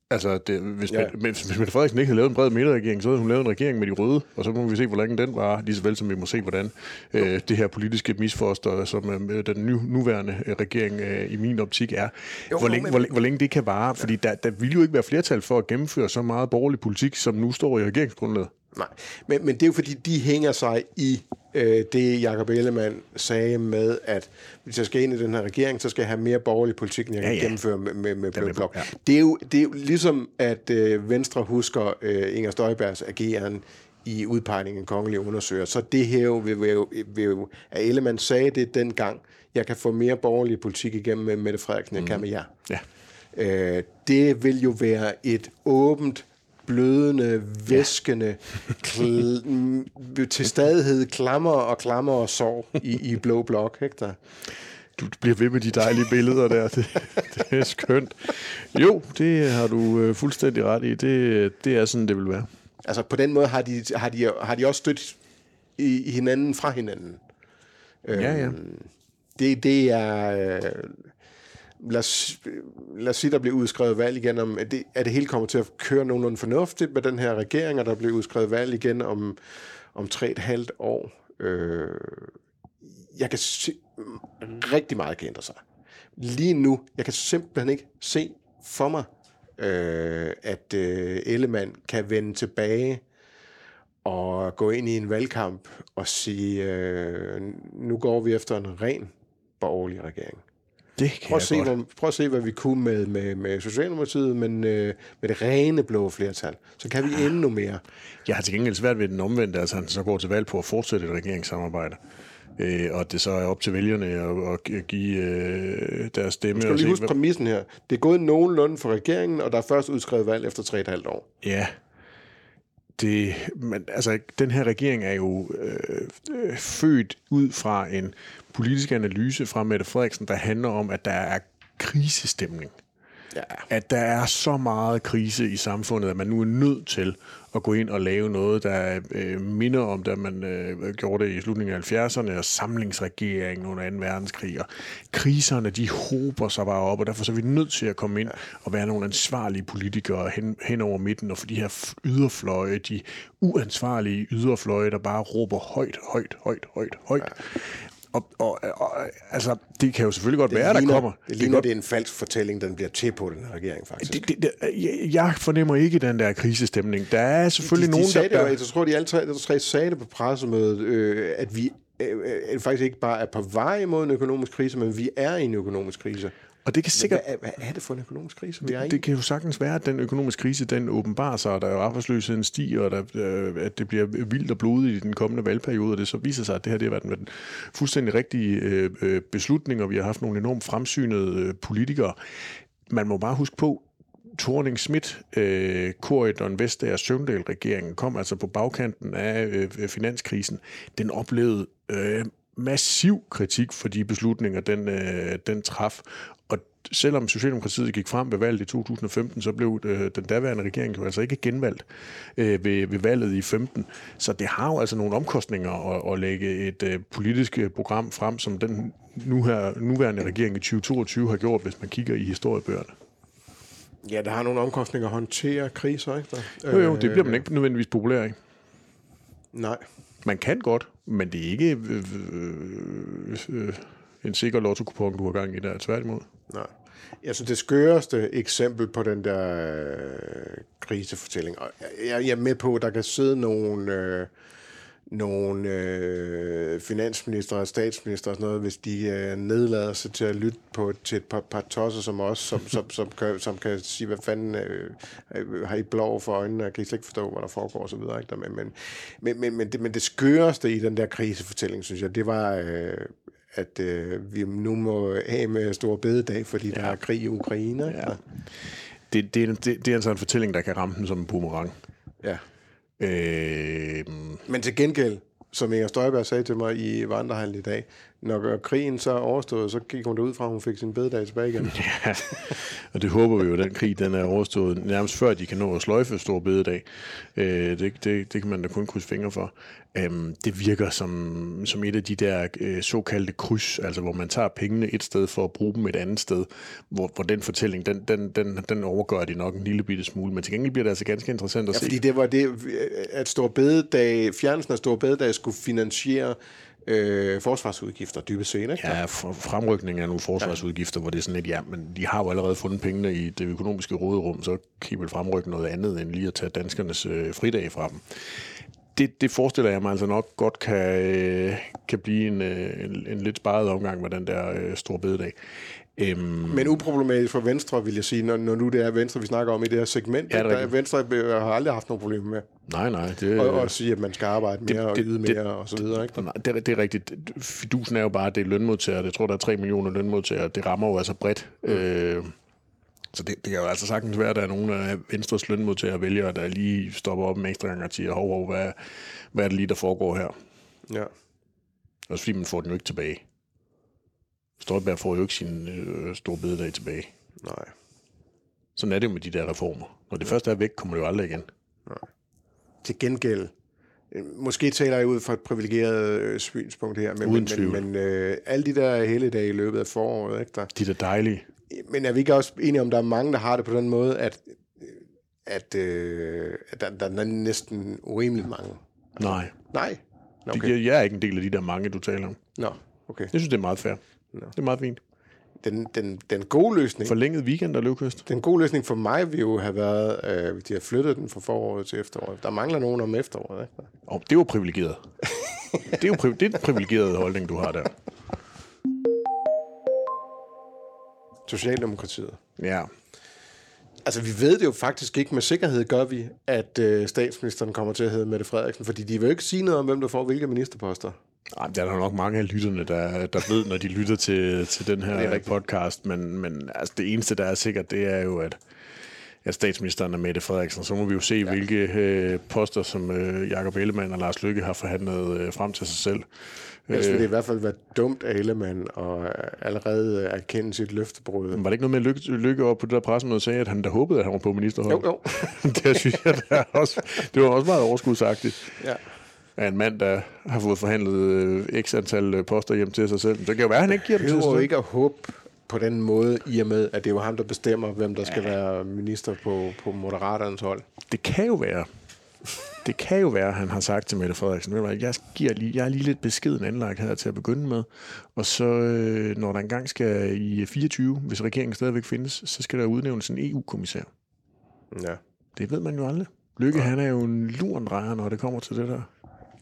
Altså, det, hvis, ja. hvis, hvis Mette Frederiksen ikke havde lavet en bred midterregering, så havde hun lavet en regering med de røde, og så må vi se, hvor længe den var, lige så vel som vi må se, hvordan øh, det her politiske misfoster, som øh, den nu, nuværende øh, regering øh, i min optik er, jo, hvor, længe, men... hvor, hvor længe det kan vare, fordi der, der vil jo ikke være flertal for at gennemføre så meget borgerlig politik, som nu står i regeringsgrundlaget. Nej, men, men det er jo fordi, de hænger sig i øh, det, Jacob Ellemann sagde med, at hvis jeg skal ind i den her regering, så skal jeg have mere borgerlig politik, end jeg ja, kan ja. gennemføre med, med, med Blå Blok. Ja. Det, er jo, det er jo ligesom, at øh, Venstre husker øh, Inger Støjbergs ageren i udpegningen af kongelige undersøger. Så det her jo, vil, vil, vil, at Ellemann sagde det dengang, jeg kan få mere borgerlig politik igennem med Mette Frederiksen, mm. jeg kan med jer. Ja. Øh, det vil jo være et åbent blødende, væskende, kl- til stadighed klammer og klammer og sår i, i blå blok, ikke der? Du bliver ved med de dejlige billeder der. Det, det er skønt. Jo, det har du øh, fuldstændig ret i. Det, det er sådan, det vil være. Altså på den måde har de, har de, har de også stødt i, i hinanden fra hinanden. Ja, ja. Øhm, det, det er... Øh, lad os, lad os sige, der bliver udskrevet valg igen, om, at det, at det hele kommer til at køre nogenlunde fornuftigt med den her regering, og der bliver udskrevet valg igen om, om tre et halvt år. Øh, jeg kan se, rigtig meget kan ændre sig. Lige nu, jeg kan simpelthen ikke se for mig, øh, at øh, Ellemann kan vende tilbage og gå ind i en valgkamp og sige, øh, nu går vi efter en ren borgerlig regering. Det kan prøv, at se, hvad, prøv at se, hvad vi kunne med, med, med Socialdemokratiet, men øh, med det rene blå flertal. Så kan vi ja. endnu mere. Jeg har til gengæld svært ved den omvendte, altså han så går til valg på at fortsætte et regeringssamarbejde. Øh, og det så er op til vælgerne at, at give øh, deres stemme. Du skal lige huske præmissen her. Det er gået nogenlunde for regeringen, og der er først udskrevet valg efter 3,5 år. Ja, det, men, altså, den her regering er jo øh, øh, født ud fra en politisk analyse fra Mette Frederiksen, der handler om, at der er krisestemning. ja. at der er så meget krise i samfundet, at man nu er nødt til at gå ind og lave noget, der øh, minder om, da man øh, gjorde det i slutningen af 70'erne, og samlingsregeringen under 2. verdenskrig, og kriserne, de hober sig bare op, og derfor så er vi nødt til at komme ind og være nogle ansvarlige politikere hen, hen over midten, og for de her yderfløje, de uansvarlige yderfløje, der bare råber højt, højt, højt, højt, højt. Ja. Og, og, og, altså, det kan jo selvfølgelig godt det være, ligner, der kommer. Det ligner, det, det er en falsk fortælling, den bliver til på den her regering, faktisk. Det, det, det, jeg fornemmer ikke den der krisestemning. Der er selvfølgelig de, de nogen, sagde der... Det, jeg tror, de alle tre, de tre sagde det på pressemødet, øh, at vi øh, øh, faktisk ikke bare er på vej mod en økonomisk krise, men vi er i en økonomisk krise. Og det kan sikkert... Hvad, hvad er det for en økonomisk krise, vi er i? Det kan jo sagtens være, at den økonomiske krise, den åbenbarer sig, og der er arbejdsløsheden stiger, og der, øh, at det bliver vildt og blodigt i den kommende valgperiode, og det så viser sig, at det her det har været en fuldstændig rigtig øh, øh, beslutning, og vi har haft nogle enormt fremsynede øh, politikere. Man må bare huske på, Thorning Schmidt, øh, Corridon Vestager Søvndal-regeringen kom altså på bagkanten af øh, finanskrisen. Den oplevede øh, massiv kritik for de beslutninger, den, øh, den traf. Selvom Socialdemokratiet gik frem ved valget i 2015, så blev øh, den daværende regering jo altså ikke genvalgt øh, ved, ved valget i 15. Så det har jo altså nogle omkostninger at, at lægge et øh, politisk program frem, som den nu her, nuværende regering i 2022 har gjort, hvis man kigger i historiebøgerne. Ja, der har nogle omkostninger at håndtere kriser, ikke? Der? Jo, jo, det bliver man ikke nødvendigvis populær af. Nej. Man kan godt, men det er ikke øh, øh, øh, en sikker lotto du har gang i der, tværtimod. Nej. Altså det skøreste eksempel på den der øh, krisefortælling, og jeg, jeg er med på, at der kan sidde nogle, øh, nogle øh, finansminister og statsminister og sådan noget, hvis de øh, nedlader sig til at lytte på, til et par, par tosser som os, som, som, som, kan, som kan sige, hvad fanden øh, øh har I blå for øjnene, og kan I slet ikke forstå, hvad der foregår og så videre. Ikke? Men, men, men, men, men, det, men det skøreste i den der krisefortælling, synes jeg, det var... Øh, at øh, vi nu må have med store bededag, fordi ja. der er krig i Ukraine. Ja. Det, det, det, det er altså en fortælling, der kan ramme den som en boomerang. Ja. Øh, Men til gengæld, som Inger Støjberg sagde til mig i Vandrehallen i dag, når krigen så er overstået, så gik hun derud fra, at hun fik sin bededag tilbage igen. ja, og det håber vi jo, at den krig den er overstået nærmest før de kan nå at sløjfe stor bededag. Øh, det, det, det kan man da kun krydse fingre for. Øhm, det virker som, som et af de der øh, såkaldte kryds, altså hvor man tager pengene et sted for at bruge dem et andet sted, hvor, hvor den fortælling, den, den, den, den overgør de nok en lille bitte smule, men til gengæld bliver det altså ganske interessant at ja, se. fordi det var det, at stor bededag, fjernelsen af stor bededag skulle finansiere øh, forsvarsudgifter dybest set. Ikke? Ja, fremrykning af nogle forsvarsudgifter, ja. hvor det er sådan lidt, ja, men de har jo allerede fundet pengene i det økonomiske råderum, så kan I vel fremrykke noget andet, end lige at tage danskernes øh, fridag fra dem. Det, det forestiller jeg mig altså nok godt kan, øh, kan blive en, øh, en, en lidt sparet omgang med den der øh, store bededag. Øhm, Men uproblematisk for Venstre, vil jeg sige, når, når nu det er Venstre, vi snakker om i det her segment. Ja, det er Venstre har aldrig haft nogen problemer med. Nej, nej. Det, og, og sige, at man skal arbejde mere det, og yde mere det, og så videre. Ikke? Nej, det, det er rigtigt. Fidusen er jo bare, at det er lønmodtagere. Jeg tror, der er 3 millioner lønmodtagere. Det rammer jo altså bredt. Mm. Øh, så det, det kan jo altså sagtens være, at der er nogle af Venstres lønmodtagere vælger, der lige stopper op med ekstra gang og siger, hov, hov, hvad, hvad er det lige, der foregår her? Ja. Også fordi man får den jo ikke tilbage. Støjberg får jo ikke sin øh, store bededag tilbage. Nej. Sådan er det jo med de der reformer. Når det ja. første er væk, kommer det jo aldrig igen. Nej. Til gengæld, øh, måske taler jeg ud fra et privilegeret øh, synspunkt her, men, Uden men, men øh, alle de der hele dage i løbet af foråret, ikke der? De der dejlige. Men er vi ikke også enige om, at der er mange, der har det på den måde, at, at, øh, at der, der er næsten urimeligt mange? Nej. Nej? Okay. De, jeg er ikke en del af de der mange, du taler om. Nå, okay. Jeg synes, det er meget fair. Nå. Det er meget fint. Den, den, den gode løsning... Forlænget weekend og løvkyst. Den gode løsning for mig vil jo have været, øh, hvis de har flyttet den fra foråret til efteråret. Der mangler nogen om efteråret, ikke? Oh, det er jo privilegeret. det er jo pri- det er privilegeret holdning, du har der. Socialdemokratiet. Ja. Altså, vi ved det jo faktisk ikke med sikkerhed, gør vi, at øh, statsministeren kommer til at hedde Mette Frederiksen, fordi de vil jo ikke sige noget om, hvem der får hvilke ministerposter. Ej, der er der nok mange af lytterne, der, der ved, når de lytter til, til den her podcast, men, men altså, det eneste, der er sikkert, det er jo, at at statsministeren er Mette Frederiksen. Så må vi jo se, ja. hvilke øh, poster, som øh, Jakob Ellemann og Lars Lykke har forhandlet øh, frem til sig selv. Jeg synes, det i hvert fald være dumt af Ellemann at allerede erkende sit løftebrud. Var det ikke noget med Lykke, lykke op på det der pressemøde sagde, at han der håbede, at han var på ministerhold? Jo, jo. det synes jeg, der også, det var også meget overskudsagtigt. Ja. Af en mand, der har fået forhandlet øh, x antal øh, poster hjem til sig selv. Så det kan jo være, at han ikke giver dem til sig ikke at håbe på den måde, i og med, at det er jo ham, der bestemmer, hvem der skal være minister på, på Moderaternes hold. Det kan jo være, det kan jo være, at han har sagt til Mette Frederiksen, "Ved du jeg, giver lige, jeg er lige lidt beskeden anlagt her til at begynde med, og så øh, når der engang skal i 24, hvis regeringen stadigvæk findes, så skal der udnævnes en EU-kommissær. Ja. Det ved man jo aldrig. Lykke, han er jo en lurendrejer, når det kommer til det der.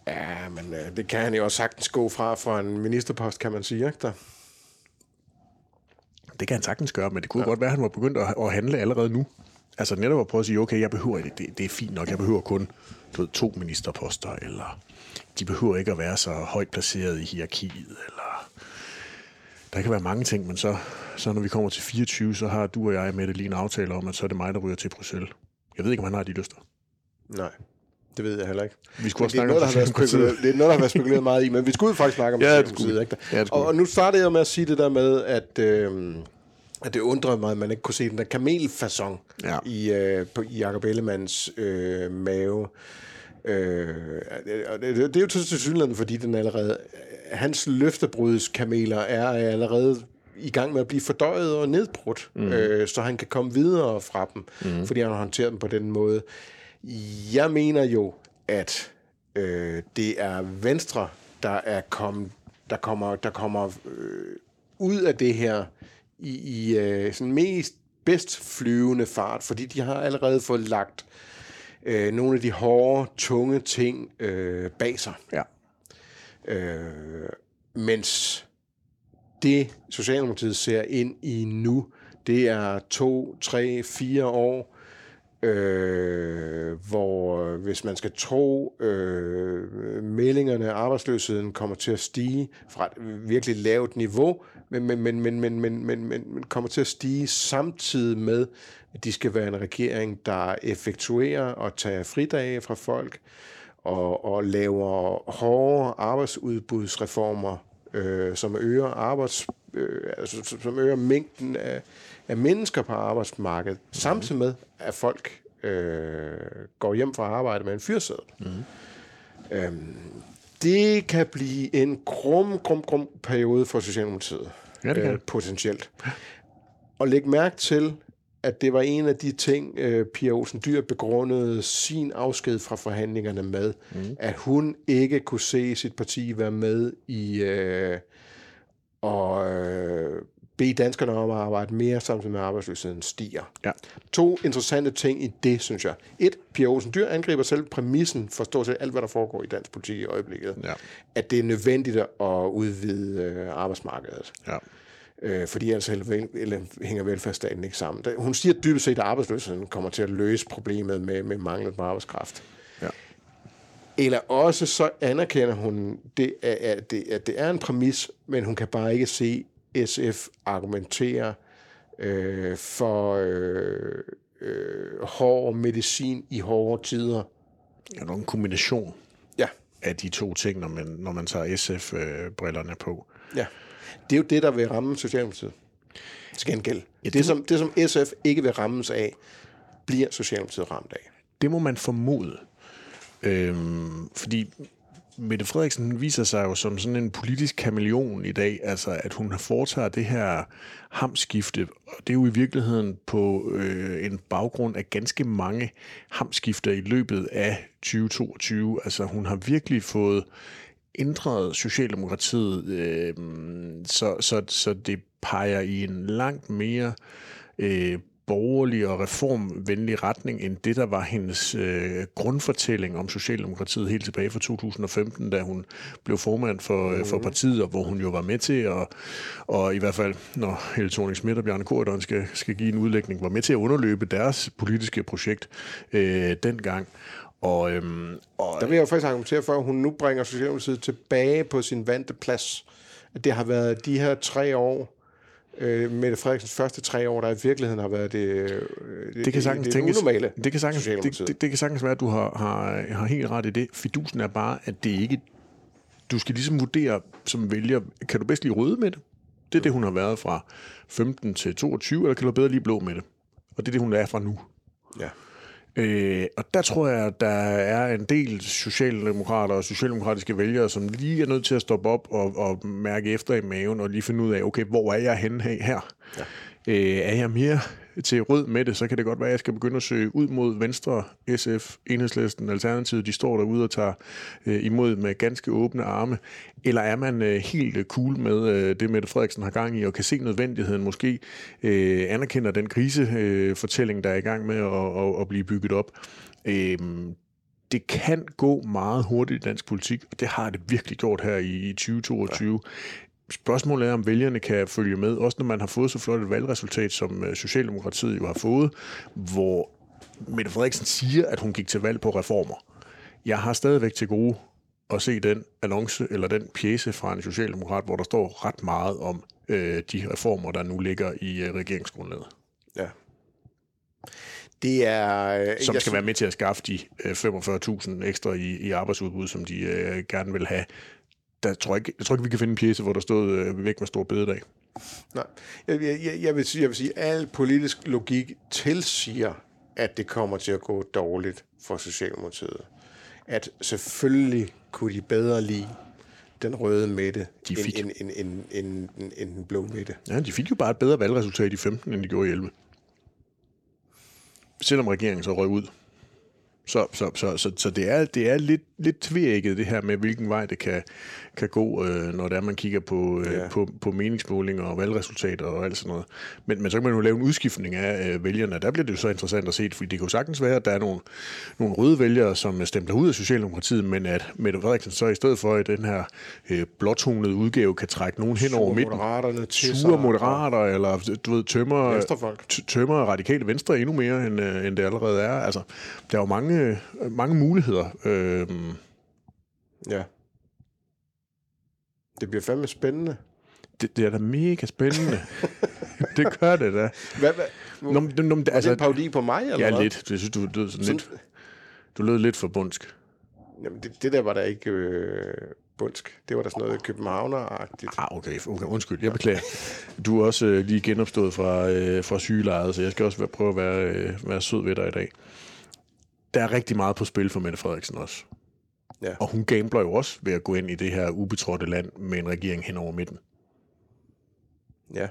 Ja, men øh, det kan han jo også sagtens gå fra for en ministerpost, kan man sige, ikke der? Det kan han sagtens gøre, men det kunne ja. godt være, at han var begyndt at, at handle allerede nu. Altså netop at prøve at sige, okay, jeg behøver det, det, det er fint nok, jeg behøver kun du ved, to ministerposter, eller de behøver ikke at være så højt placeret i hierarkiet, eller der kan være mange ting, men så, så når vi kommer til 24, så har du og jeg med det lige en aftale om, at så er det mig, der ryger til Bruxelles. Jeg ved ikke, om han har de lyster. Nej, det ved jeg heller ikke. Vi skulle også Men det, er snakke noget, om der har været det er noget, der har været spekuleret meget i, men vi skulle faktisk snakke om Ja, det skulle ikke? Ja, det og, og nu startede jeg med at sige det der med, at, øh, at det undrede mig, at man ikke kunne se den der kamelfasong Ja. i, øh, på, i Jacob Ellemanns øh, mave. Øh, og det, det er jo til synligheden, fordi den allerede, hans løftebrudskameler er allerede i gang med at blive fordøjet og nedbrudt, mm. øh, så han kan komme videre fra dem, mm. fordi han har håndteret dem på den måde. Jeg mener jo, at øh, det er Venstre, der er kommet, der kommer, der kommer øh, ud af det her i, i øh, sådan mest bedst flyvende fart, fordi de har allerede fået lagt øh, nogle af de hårde, tunge ting øh, bag sig. Ja. Øh, mens det, Socialdemokratiet ser ind i nu, det er to, tre, fire år, øh, hvor øh, hvis man skal tro øh, meldingerne, arbejdsløsheden kommer til at stige fra et virkelig lavt niveau, men, men, men, men, men, men, men, men, men kommer til at stige samtidig med, at de skal være en regering, der effektuerer og tager fridage fra folk, og, og laver hårde arbejdsudbudsreformer, øh, som øger arbejds, øh, altså, som- som øger mængden af, af mennesker på arbejdsmarkedet, mm. samtidig med, at folk øh, går hjem fra arbejde med en fyrsæde. Mm. Øhm, det kan blive en grum, grum, grum periode for Socialdemokratiet. Ja, det kan øh, potentielt. Og læg mærke til, at det var en af de ting, øh, Pia Olsen Dyr begrundede sin afsked fra forhandlingerne med, mm. at hun ikke kunne se sit parti være med i øh, og øh, bede danskerne om at arbejde mere, samtidig med arbejdsløsheden stiger. Ja. To interessante ting i det, synes jeg. Et, Pia Olsen Dyr angriber selv præmissen for stort set alt, hvad der foregår i dansk politik i øjeblikket. Ja. At det er nødvendigt at udvide øh, arbejdsmarkedet. Ja. Øh, fordi ellers eller hænger velfærdsstaten ikke sammen. Hun siger dybest set, at arbejdsløsheden kommer til at løse problemet med, med mangel på arbejdskraft. Ja. Eller også så anerkender hun, det, at, det, at det er en præmis, men hun kan bare ikke se SF argumentere øh, for øh, øh, hård medicin i hårde tider. Er en kombination Ja, af de to ting, når man, når man tager SF-brillerne på. ja. Det er jo det, der vil ramme Socialdemokratiet. Til gengæld. Ja, det, som, det, som SF ikke vil rammes af, bliver Socialdemokratiet ramt af. Det må man formode. Øhm, fordi Mette Frederiksen viser sig jo som sådan en politisk kameleon i dag, altså at hun foretager det her hamskifte, og det er jo i virkeligheden på øh, en baggrund af ganske mange hamskifter i løbet af 2022. Altså hun har virkelig fået ændret Socialdemokratiet, øh, så, så, så det peger i en langt mere øh, borgerlig og reformvenlig retning end det, der var hendes øh, grundfortælling om Socialdemokratiet helt tilbage fra 2015, da hun blev formand for, øh, for partiet, og hvor hun jo var med til at, og i hvert fald, når Helle thorning Schmidt og Bjarne Korydon skal, skal give en udlægning, var med til at underløbe deres politiske projekt øh, dengang. Og, øhm, og Der vil jeg jo faktisk argumentere for, at hun nu bringer Socialdemokratiet tilbage på sin vante plads. At det har været de her tre år, øh, Mette Frederiksens første tre år, der i virkeligheden har været det, øh, Det kan sagtens det, det tænkes, unormale. det kan sagtens, det, det, det kan sagtens være, at du har, har, har helt ret i det. Fidusen er bare, at det ikke... Du skal ligesom vurdere som vælger, kan du bedst lide røde med det? Det er det, hun har været fra 15 til 22, eller kan du bedre lide blå med det? Og det er det, hun er fra nu. Ja. Øh, og der tror jeg, at der er en del socialdemokrater og socialdemokratiske vælgere, som lige er nødt til at stoppe op og, og mærke efter i maven og lige finde ud af, okay, hvor er jeg henne her? Ja. Øh, er jeg mere til rød med det, så kan det godt være, at jeg skal begynde at søge ud mod Venstre, SF, Enhedslisten, Alternativet. De står derude og tager øh, imod med ganske åbne arme. Eller er man øh, helt øh, cool med øh, det, Mette Frederiksen har gang i, og kan se nødvendigheden, måske øh, anerkender den krisefortælling, øh, fortælling, der er i gang med at, at, at blive bygget op. Øh, det kan gå meget hurtigt i dansk politik, og det har det virkelig gjort her i, i 2022. Ja. Spørgsmålet er, om vælgerne kan følge med, også når man har fået så flot et valgresultat, som øh, Socialdemokratiet jo har fået, hvor Mette Frederiksen siger, at hun gik til valg på reformer. Jeg har stadigvæk til gode at se den annonce eller den pjæse fra en socialdemokrat, hvor der står ret meget om øh, de reformer, der nu ligger i øh, regeringsgrundlaget. Ja. Det er... øh, Som skal sy- være med til at skaffe de øh, 45.000 ekstra i, i arbejdsudbud, som de øh, gerne vil have. Der tror jeg, ikke, jeg tror ikke, vi kan finde en pjæse, hvor der stod øh, væk med stor bededag. Nej. Jeg, jeg, jeg, vil sige, jeg vil sige, at al politisk logik tilsiger, at det kommer til at gå dårligt for Socialdemokratiet. At selvfølgelig kunne de bedre lide den røde midte, De fik- end, end, end, end, end, end den blå midte. Ja, de fik jo bare et bedre valgresultat i 15, end de gjorde i 11. Selvom regeringen så røg ud. Så, så, så, så, så det er, det er lidt, lidt tvækket det her med, hvilken vej det kan, kan gå, øh, når det er, man kigger på, øh, Ja. på, på meningsmålinger og valgresultater og alt sådan noget. Men, men så kan man jo lave en udskiftning af øh, vælgerne. Der bliver det jo så interessant at se, fordi det kan jo sagtens være, at der er nogle, nogle røde vælgere, som stempler ud af Socialdemokratiet, men at Mette Frederiksen så i stedet for i den her øh, blåtonede udgave kan trække nogen hen over midten Moderaterne sure moderater, eller du ved, tømmer, tømmer radikale venstre endnu mere, end, øh, end det allerede er. Altså, der er jo mange, mange muligheder. Øhm, Ja. Det bliver fandme spændende. det, det er da mega spændende. det gør det da. Hvad, hvad, Nå, men- nå, men, er det altså, en parodi på mig, eller ja, hvad? lidt. Jeg synes, du lød sådan Sådan- lidt, du lød lidt for bundsk. Jamen, det, det der var da ikke øh, bundsk. Det var da sådan noget københavner-agtigt. Ah, okay, okay, undskyld, jeg beklager. Du er også øh, lige genopstået fra, øh, fra sygelejet, så jeg skal også være, prøve at være, øh, være sød ved dig i dag. Der er rigtig meget på spil for Mette Frederiksen også. Ja. Og hun gambler jo også ved at gå ind i det her ubetrådte land med en regering hen over midten. Ja.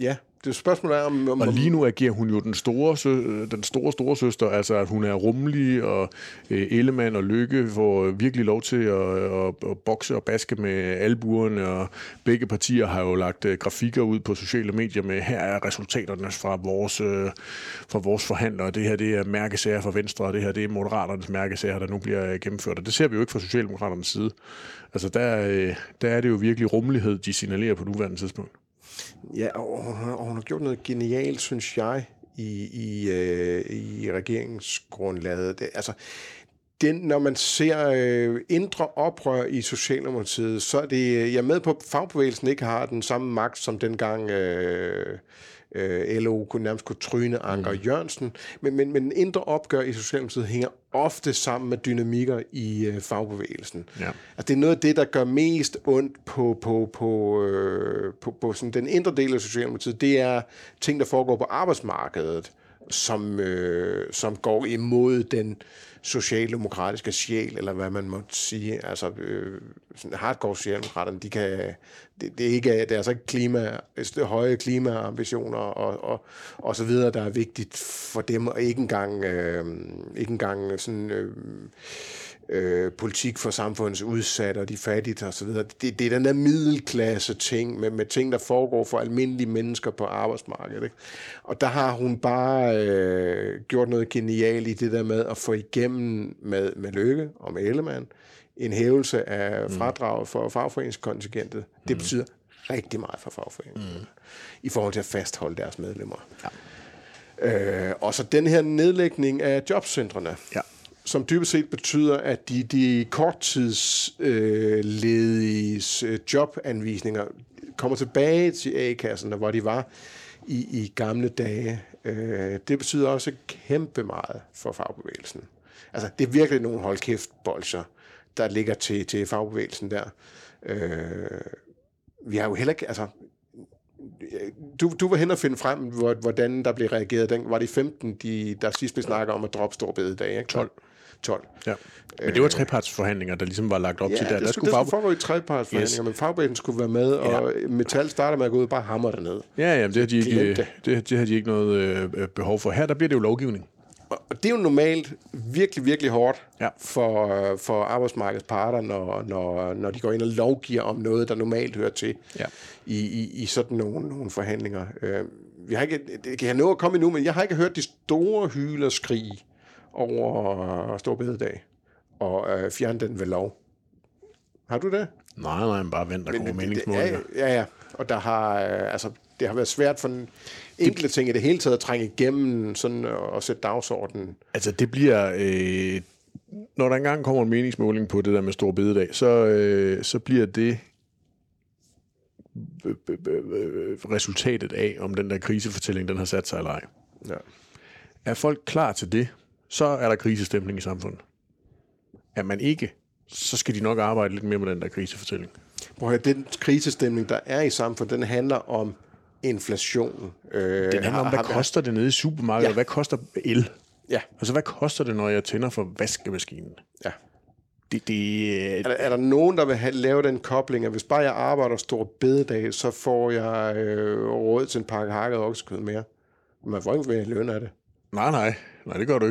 Ja, det spørgsmål er, om... om Og lige nu agerer hun jo den store, sø- øh, den store, store søster, altså at hun er rummelig, og øh, Ellemann og Lykke får virkelig lov til at, at, at bokse og baske med albuerne, og begge partier har jo lagt øh, grafikker ud på sociale medier med, her er resultaterne fra vores, øh, fra vores forhandlere, det her det er mærkesager fra Venstre, og det her det er Moderaternes mærkesager, der nu bliver øh, gennemført, og det ser vi jo ikke fra Socialdemokraternes side. Altså der, øh, der er det jo virkelig rummelighed, de signalerer på nuværende tidspunkt. Ja, og har, og hun har gjort noget genialt, synes jeg, i, i, øh, i regeringsgrundlaget. Det, altså, den, når man ser øh, indre oprør i Socialdemokratiet, så er det, øh, jeg er med på, at fagbevægelsen ikke har den samme magt, som dengang øh, øh, LO kunne nærmest kunne tryne Anker mm. Jørgensen. Men, men, men indre opgør i Socialdemokratiet hænger ofte sammen med dynamikker i øh, fagbevægelsen. Ja. Altså, det er noget af det, der gør mest ondt på, på, på, øh, på, på sådan den indre del af Socialdemokratiet. Det er ting, der foregår på arbejdsmarkedet, som, øh, som går imod den socialdemokratiske sjæl, eller hvad man må sige. Altså, øh, sådan hardcore socialdemokraterne, de kan, det, det, er ikke, det er altså ikke klima, altså, høje klimaambitioner og, og, og så videre, der er vigtigt for dem, og ikke engang, øh, ikke engang sådan... Øh, øh, politik for samfundets udsatte og de fattige og så videre. Det, det er den der middelklasse ting med, med ting, der foregår for almindelige mennesker på arbejdsmarkedet. Ikke? Og der har hun bare øh, gjort noget genialt i det der med at få igennem med, med Lykke og med Ellemann en hævelse af fradraget for fagforeningskontingentet. Det betyder rigtig meget for fagforeningen. Mm. I forhold til at fastholde deres medlemmer. Ja. Øh, og så den her nedlægning af jobcentrene Ja som dybest set betyder, at de, de korttidslediges øh, øh, jobanvisninger kommer tilbage til A-kasserne, hvor de var i, i gamle dage, øh, det betyder også kæmpe meget for fagbevægelsen. Altså, det er virkelig nogle hold kæft bolcher, der ligger til, til fagbevægelsen der. Øh, vi har jo heller ikke, altså, du, du var hen og finde frem, hvordan der blev reageret. Den, var det 15, de, der sidst blev snakket om at droppe stor bededag, ikke? 12. 12. Ja. Men det var trepartsforhandlinger, der ligesom var lagt op ja, til der. det der skulle, det skulle foregå i trepartsforhandlinger, yes. men fagbevægelsen skulle være med, og ja. Metal starter med at gå ud og bare hammer det ned. Ja, ja, det har de ikke, det. Det, det har de ikke noget øh, behov for. Her der bliver det jo lovgivning. Og det er jo normalt virkelig, virkelig hårdt ja. for, for arbejdsmarkedets parter, når, når, når de går ind og lovgiver om noget, der normalt hører til ja. i, i, i sådan nogle, nogle forhandlinger. Øh, vi har ikke, det kan jeg nå at komme endnu, men jeg har ikke hørt de store hylerskrig over Stor Bededag og øh, fjerne den ved lov. Har du det? Nej, nej, bare vent, der kommer meningsmålinger. Ja, ja, ja. Og der har, øh, altså, det har været svært for en enkelte ting i det hele taget at trænge igennem sådan, og sætte dagsordenen. Altså, det bliver... Øh, når der engang kommer en meningsmåling på det der med Stor Bededag, så, øh, så bliver det resultatet af, om den der krisefortælling, den har sat sig eller ej. Ja. Er folk klar til det, så er der krisestemning i samfundet. Er man ikke, så skal de nok arbejde lidt mere med den der krisefortælling. Prøv at den krisestemning, der er i samfundet, den handler om inflation. Øh, den handler om, hvad har, koster det nede i supermarkedet, ja. og hvad koster el? Ja. Altså, hvad koster det, når jeg tænder for vaskemaskinen? Ja. Det, det, er, der, er der nogen, der vil have, lave den kobling, at hvis bare jeg arbejder stor bededag, så får jeg øh, råd til en pakke hakket oksekød mere? Man får ikke mere løn af det. Nej, nej. Nej, det gør du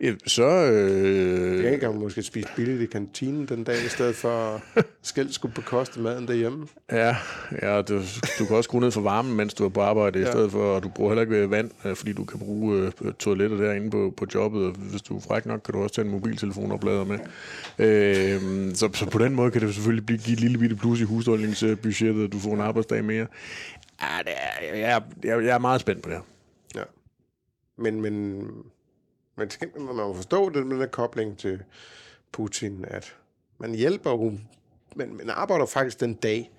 ikke. Så... Øh... Jeg kan måske spise billigt i kantinen den dag, i stedet for skæld skulle bekoste maden derhjemme. Ja, ja du, du kan også skrue ned for varmen, mens du er på arbejde, ja. i stedet for, at du bruger heller ikke vand, øh, fordi du kan bruge øh, toiletter derinde på, på jobbet, og hvis du er fræk nok, kan du også tage en mobiltelefon og bladre med. Øh, så, så på den måde kan det selvfølgelig blive, give et lille bitte plus i husholdningsbudgettet, at du får en arbejdsdag mere. Ja, det er, jeg, jeg, jeg er meget spændt på det her. Ja. Men, men men man må forstå det med den kobling til Putin, at man hjælper jo, men man arbejder faktisk den dag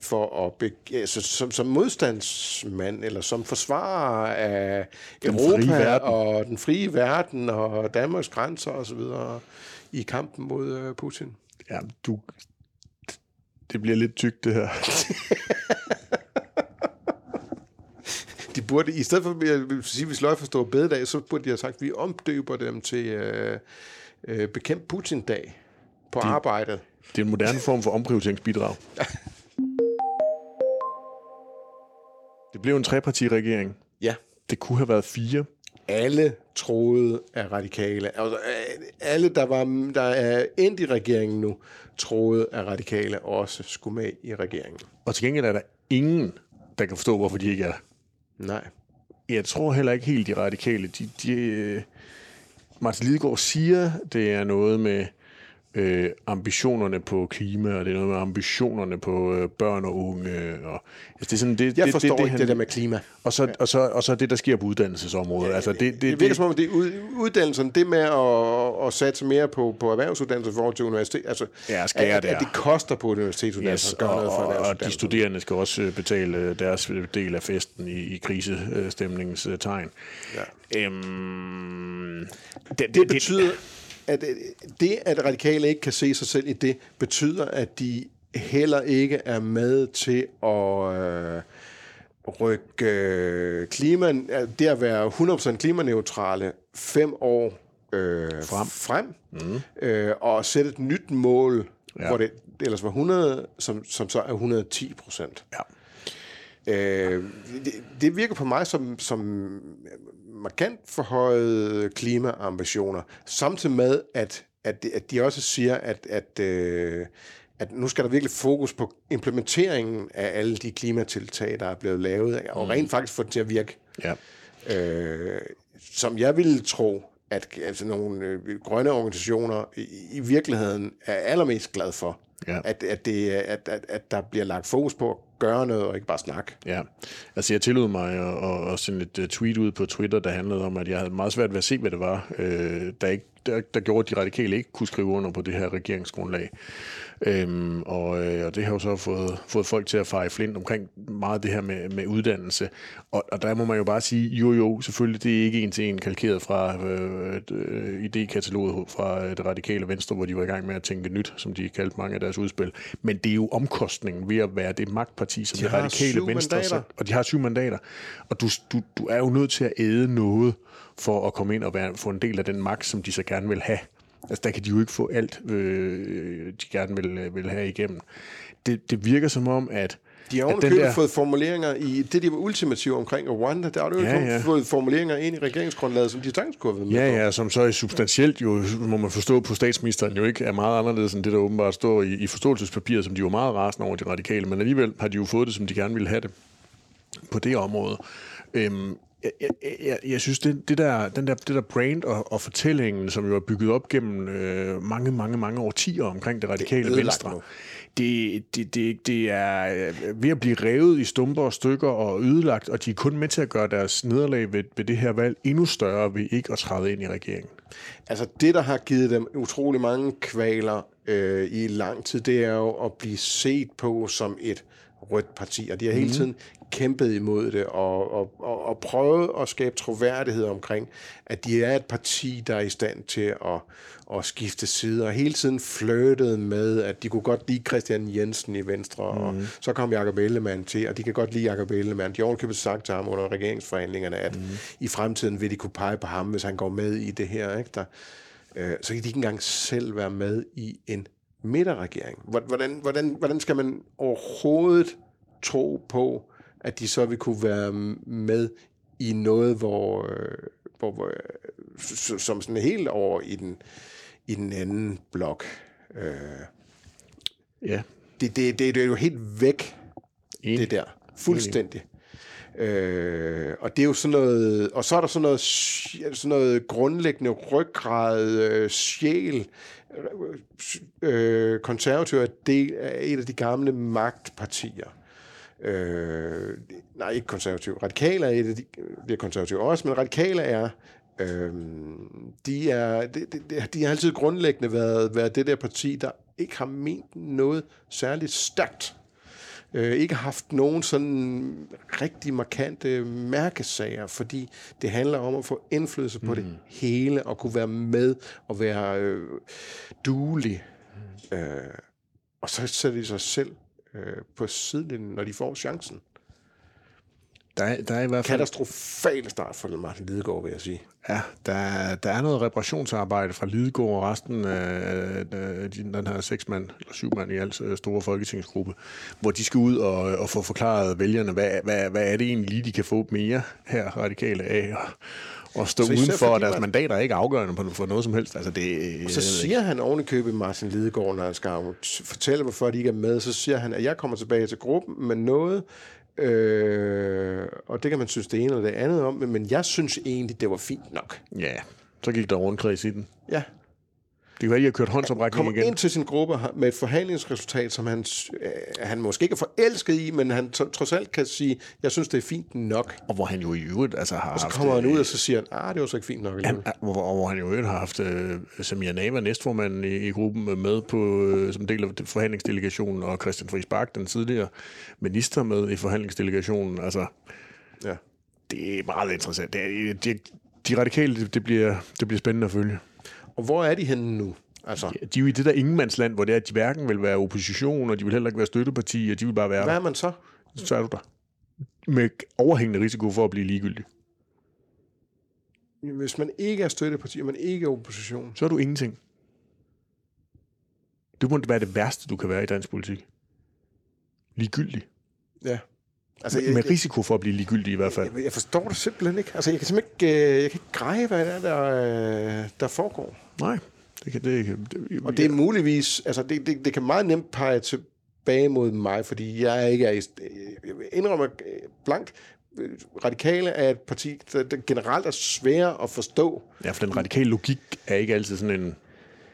for at be, altså, som, som modstandsmand, eller som forsvarer af den Europa og den frie verden og Danmarks grænser osv. i kampen mod uh, Putin. Ja, du, det bliver lidt tykt det her. de burde, i stedet for at sige, at vi sløjfer store bededag, så burde de have sagt, at vi omdøber dem til øh, øh, bekæmp Putin-dag på de, arbejdet. Det er en moderne form for omprioriteringsbidrag. det blev en trepartiregering. Ja. Det kunne have været fire. Alle troede af radikale. Altså, alle, der, var, der er endt i regeringen nu, troede at radikale også skulle med i regeringen. Og til gengæld er der ingen, der kan forstå, hvorfor de ikke er Nej. Jeg tror heller ikke helt, de radikale, de, de, øh, Martin Lidegaard siger, det er noget med øh, ambitionerne på klima, og det er noget med ambitionerne på øh, børn og unge. Og, altså det er sådan, det, jeg det, forstår det, det, ikke han, det der med klima. Og så, ja. og, så, og så det, der sker på uddannelsesområdet. Ja, altså det, det, det, det virker som om, det uddannelsen, det med at, at satse mere på, på erhvervsuddannelse i forhold til universitet, altså ja, at, at, at, det koster på universitetsuddannelse yes, at gøre og, noget for Og de studerende skal også øh, betale deres del af festen i, i krisestemningens tegn. Ja. Øhm, det, det, det betyder... Det, at øh, det, at radikale ikke kan se sig selv i det, betyder, at de heller ikke er med til at øh, rykke øh, klima, det at være 100% klimaneutrale fem år øh, frem, frem mm. øh, og sætte et nyt mål, ja. hvor det ellers var 100, som, som så er 110 procent. Ja. Øh, det, det virker på mig som, som markant forhøjede klimaambitioner, samtidig med, at, at, de, at de også siger, at, at, øh, at nu skal der virkelig fokus på implementeringen af alle de klimatiltag, der er blevet lavet, og mm. rent faktisk få det til at virke. Ja. Øh, som jeg ville tro, at altså nogle øh, grønne organisationer i, i virkeligheden er allermest glad for. Ja. At, at, det, at, at, at der bliver lagt fokus på gøre noget, og ikke bare snakke. Ja, altså jeg tillod mig at, at, sende et øh, tweet ud på Twitter, der handlede om, at jeg havde meget svært ved at se, hvad det var, øh, der ikke der, der gjorde, at de radikale ikke kunne skrive under på det her regeringsgrundlag. Øhm, og, øh, og det har jo så fået, fået folk til at i flint omkring meget det her med, med uddannelse. Og, og der må man jo bare sige, jo jo, selvfølgelig, det er ikke en til en kalkeret fra øh, øh, idékataloget fra øh, det radikale venstre, hvor de var i gang med at tænke nyt, som de kaldte mange af deres udspil. Men det er jo omkostningen ved at være det magtparti, som De det radikale venstre. mandater. Og de har syv mandater. Og du, du, du er jo nødt til at æde noget for at komme ind og være, få en del af den magt, som de så gerne vil have. Altså, der kan de jo ikke få alt, øh, de gerne vil, øh, vil have igennem. Det, det virker som om, at De har ovenikøbet der- fået formuleringer i det, de var ultimative omkring Rwanda. Der har du jo Ja, ja, fået formuleringer ind i regeringsgrundlaget, som de sagtens kunne have været med Ja, på. ja, som så er substantielt jo, må man forstå på statsministeren, jo ikke er meget anderledes end det, der åbenbart står i, i forståelsespapiret, som de var meget rasende over de radikale, men alligevel har de jo fået det, som de gerne ville have det på det område. Øhm, jeg, jeg, jeg, jeg synes, det, det, der, den der, det der brand og, og fortællingen, som jo er bygget op gennem øh, mange, mange, mange årtier omkring det radikale ødelagt venstre, det, det, det, det er øh, ved at blive revet i stumper og stykker og ødelagt, og de er kun med til at gøre deres nederlag ved, ved det her valg endnu større ved ikke at træde ind i regeringen. Altså det, der har givet dem utrolig mange kvaler øh, i lang tid, det er jo at blive set på som et rødt parti. Og de har hele tiden kæmpet imod det og, og, og, og prøvet at skabe troværdighed omkring, at de er et parti, der er i stand til at, at skifte side. Og hele tiden flirtet med, at de kunne godt lide Christian Jensen i Venstre, mm. og så kom Jacob Ellemann til, og de kan godt lide Jacob Ellemann. De har sagt til ham under regeringsforhandlingerne, at mm. i fremtiden vil de kunne pege på ham, hvis han går med i det her. Ikke? Der, øh, så kan de ikke engang selv være med i en midterregering. Hvordan, hvordan, hvordan skal man overhovedet tro på, at de så vil kunne være med i noget, hvor, øh, hvor, hvor øh, som sådan helt over i den, i den anden blok. Øh, Ja, det, det, det, det er jo helt væk, enig. det der. Fuldstændig. Øh, og det er jo sådan noget, og så er der sådan noget, sådan noget grundlæggende ryggrad, øh, sjæl, Øh, øh, konservative er del af et af de gamle magtpartier. Øh, nej, ikke konservative. Radikale er et af de, det er konservative også, men radikale er, øh, de, er de, de, de har altid grundlæggende været, været det der parti, der ikke har ment noget særligt stærkt øh, ikke haft nogen sådan rigtig markante mærkesager, fordi det handler om at få indflydelse på mm. det hele, og kunne være med og være øh, duelig. Mm. Øh, og så sætter de sig selv øh, på sidelinjen, når de får chancen. Der er, der er i hvert fald... Katastrofal start for Martin Lidegaard, vil jeg sige. Ja, der, er- der er noget reparationsarbejde fra Lidegaard og resten af, af de- den her seks mand, eller syv mand i alt øh, store folketingsgruppe, hvor de skal ud og, og få forklaret vælgerne, hvad, hvad, hvad er det egentlig lige, de kan få mere her radikale af, og, og stå Så udenfor, og fordi deres man- mandater er ikke afgørende på, for noget som helst. Altså, det, Så siger han ovenikøbet Martin Lidegaard, når han skal fortælle, hvorfor de ikke er med, så siger han, at jeg kommer tilbage til gruppen med noget, øh, og det kan man synes det ene eller det andet om, men- jeg synes egentlig, det var fint nok. Ja, så gik der rundkreds i den. Ja, Det kan være, at de har kørt håndsoprækning kommer igen. ind til sin gruppe med et forhandlingsresultat, som han, øh, han måske ikke er forelsket i, men han tro- trods alt kan sige, jeg synes, det er fint nok. Og hvor han jo i øvrigt altså, har Og så haft, kommer han øh, ud, og så siger han, ah, det var så ikke fint nok. alligevel." Ja, hvor, hvor han jo i øvrigt har haft øh, Samir Nava, næstformanden i, i gruppen, med på øh, som del af forhandlingsdelegationen, og Christian Friis Bak, den tidligere minister, med i forhandlingsdelegationen. Altså, Ja. det er meget interessant. Det er, de, de radikale, det, det, bliver, det bliver spændende at følge. Og hvor er de henne nu? Altså, De er jo i det der ingenmandsland, hvor det er, at de hverken vil være opposition, og de vil heller ikke være støtteparti, og de vil bare være hvad er man så? Så er du der. Med overhængende risiko for at blive ligegyldig. Hvis man ikke er støtteparti, og man ikke er opposition, Så er du ingenting. Det må være det værste, du kan være i dansk politik. Ligegyldig. ja. Altså, Med, med risiko for at blive ligegyldig i hvert fald. Jeg, jeg forstår det simpelthen ikke. Altså, jeg kan simpelthen ikke, øh, jeg kan ikke greje, hvad det er, der, øh, der foregår. Nej, det kan det ikke. Det, Og det er muligvis, altså det, det, det kan meget nemt pege tilbage mod mig, fordi jeg er ikke er jeg indrømmer øh, blankt, øh, radikale er et parti, der, der generelt er svære at forstå. Ja, for den radikale logik er ikke altid sådan en,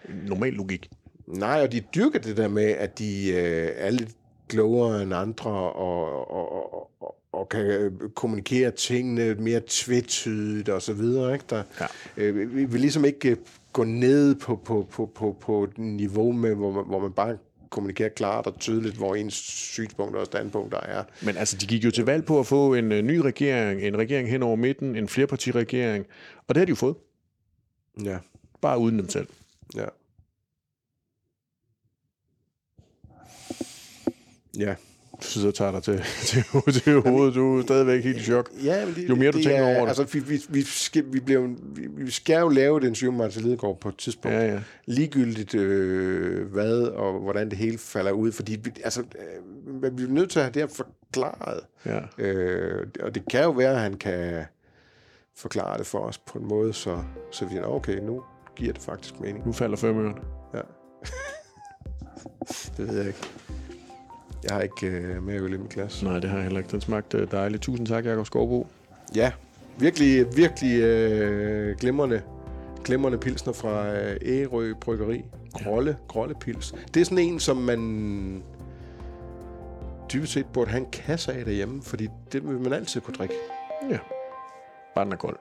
en normal logik. Nej, og de dyrker det der med, at de øh, er lidt klogere end andre, og, og, og, og, og kan øh, kommunikere tingene mere tvetydigt og så videre. Ikke? Der, Ja. øh, vi vil ligesom ikke øh, gå ned på, på, på, på, på et niveau, med, hvor, man, hvor man bare kommunikerer klart og tydeligt, hvor ens synspunkter og standpunkter er. Men altså, de gik jo til valg på at få en uh, ny regering, en regering hen over midten, en flerpartiregering, og det har de jo fået. Ja, Bare uden dem selv. ja. Ja. Du sidder og tager dig til, til, til hovedet. Du er stadigvæk helt i chok. Ja, men det, Jo mere du det tænker er, over det. Altså, vi, vi, vi, skal, vi, bliver, vi, vi skal jo lave den 7. marts Lidegaard på et tidspunkt. Ja, ja. Ligegyldigt øh, hvad og hvordan det hele falder ud. Fordi vi, altså, øh, vi er nødt til at have det her forklaret. Ja. Øh, og det kan jo være, at han kan forklare det for os på en måde, så, så vi siger, okay, nu giver det faktisk mening. Nu falder femøren. Ja. det ved jeg ikke. Jeg har ikke øh, mere øl i min klasse. Nej, det har jeg heller ikke. Den smagte øh, dejligt. Tusind tak, Jakob Skovbo. Ja, virkelig, virkelig øh, glimrende, glimrende pilsner fra øh, Ærø Bryggeri. Grolle, Grolle Pils. Det er sådan en, som man dybest set burde have en kasse af derhjemme, fordi det vil man altid kunne drikke. Ja. Bare den er kold.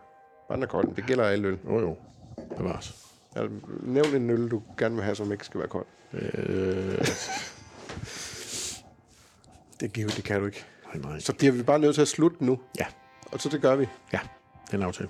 Bare den er kold. Det gælder alle øl. Jo, jo. Bevares. Altså, nævn en øl, du gerne vil have, som ikke skal være kold. Øh, Det, giver, det kan du ikke. nej, nej. Så bliver vi bare nødt til at slutte nu. Ja. Og så det gør vi. Ja, den aftale.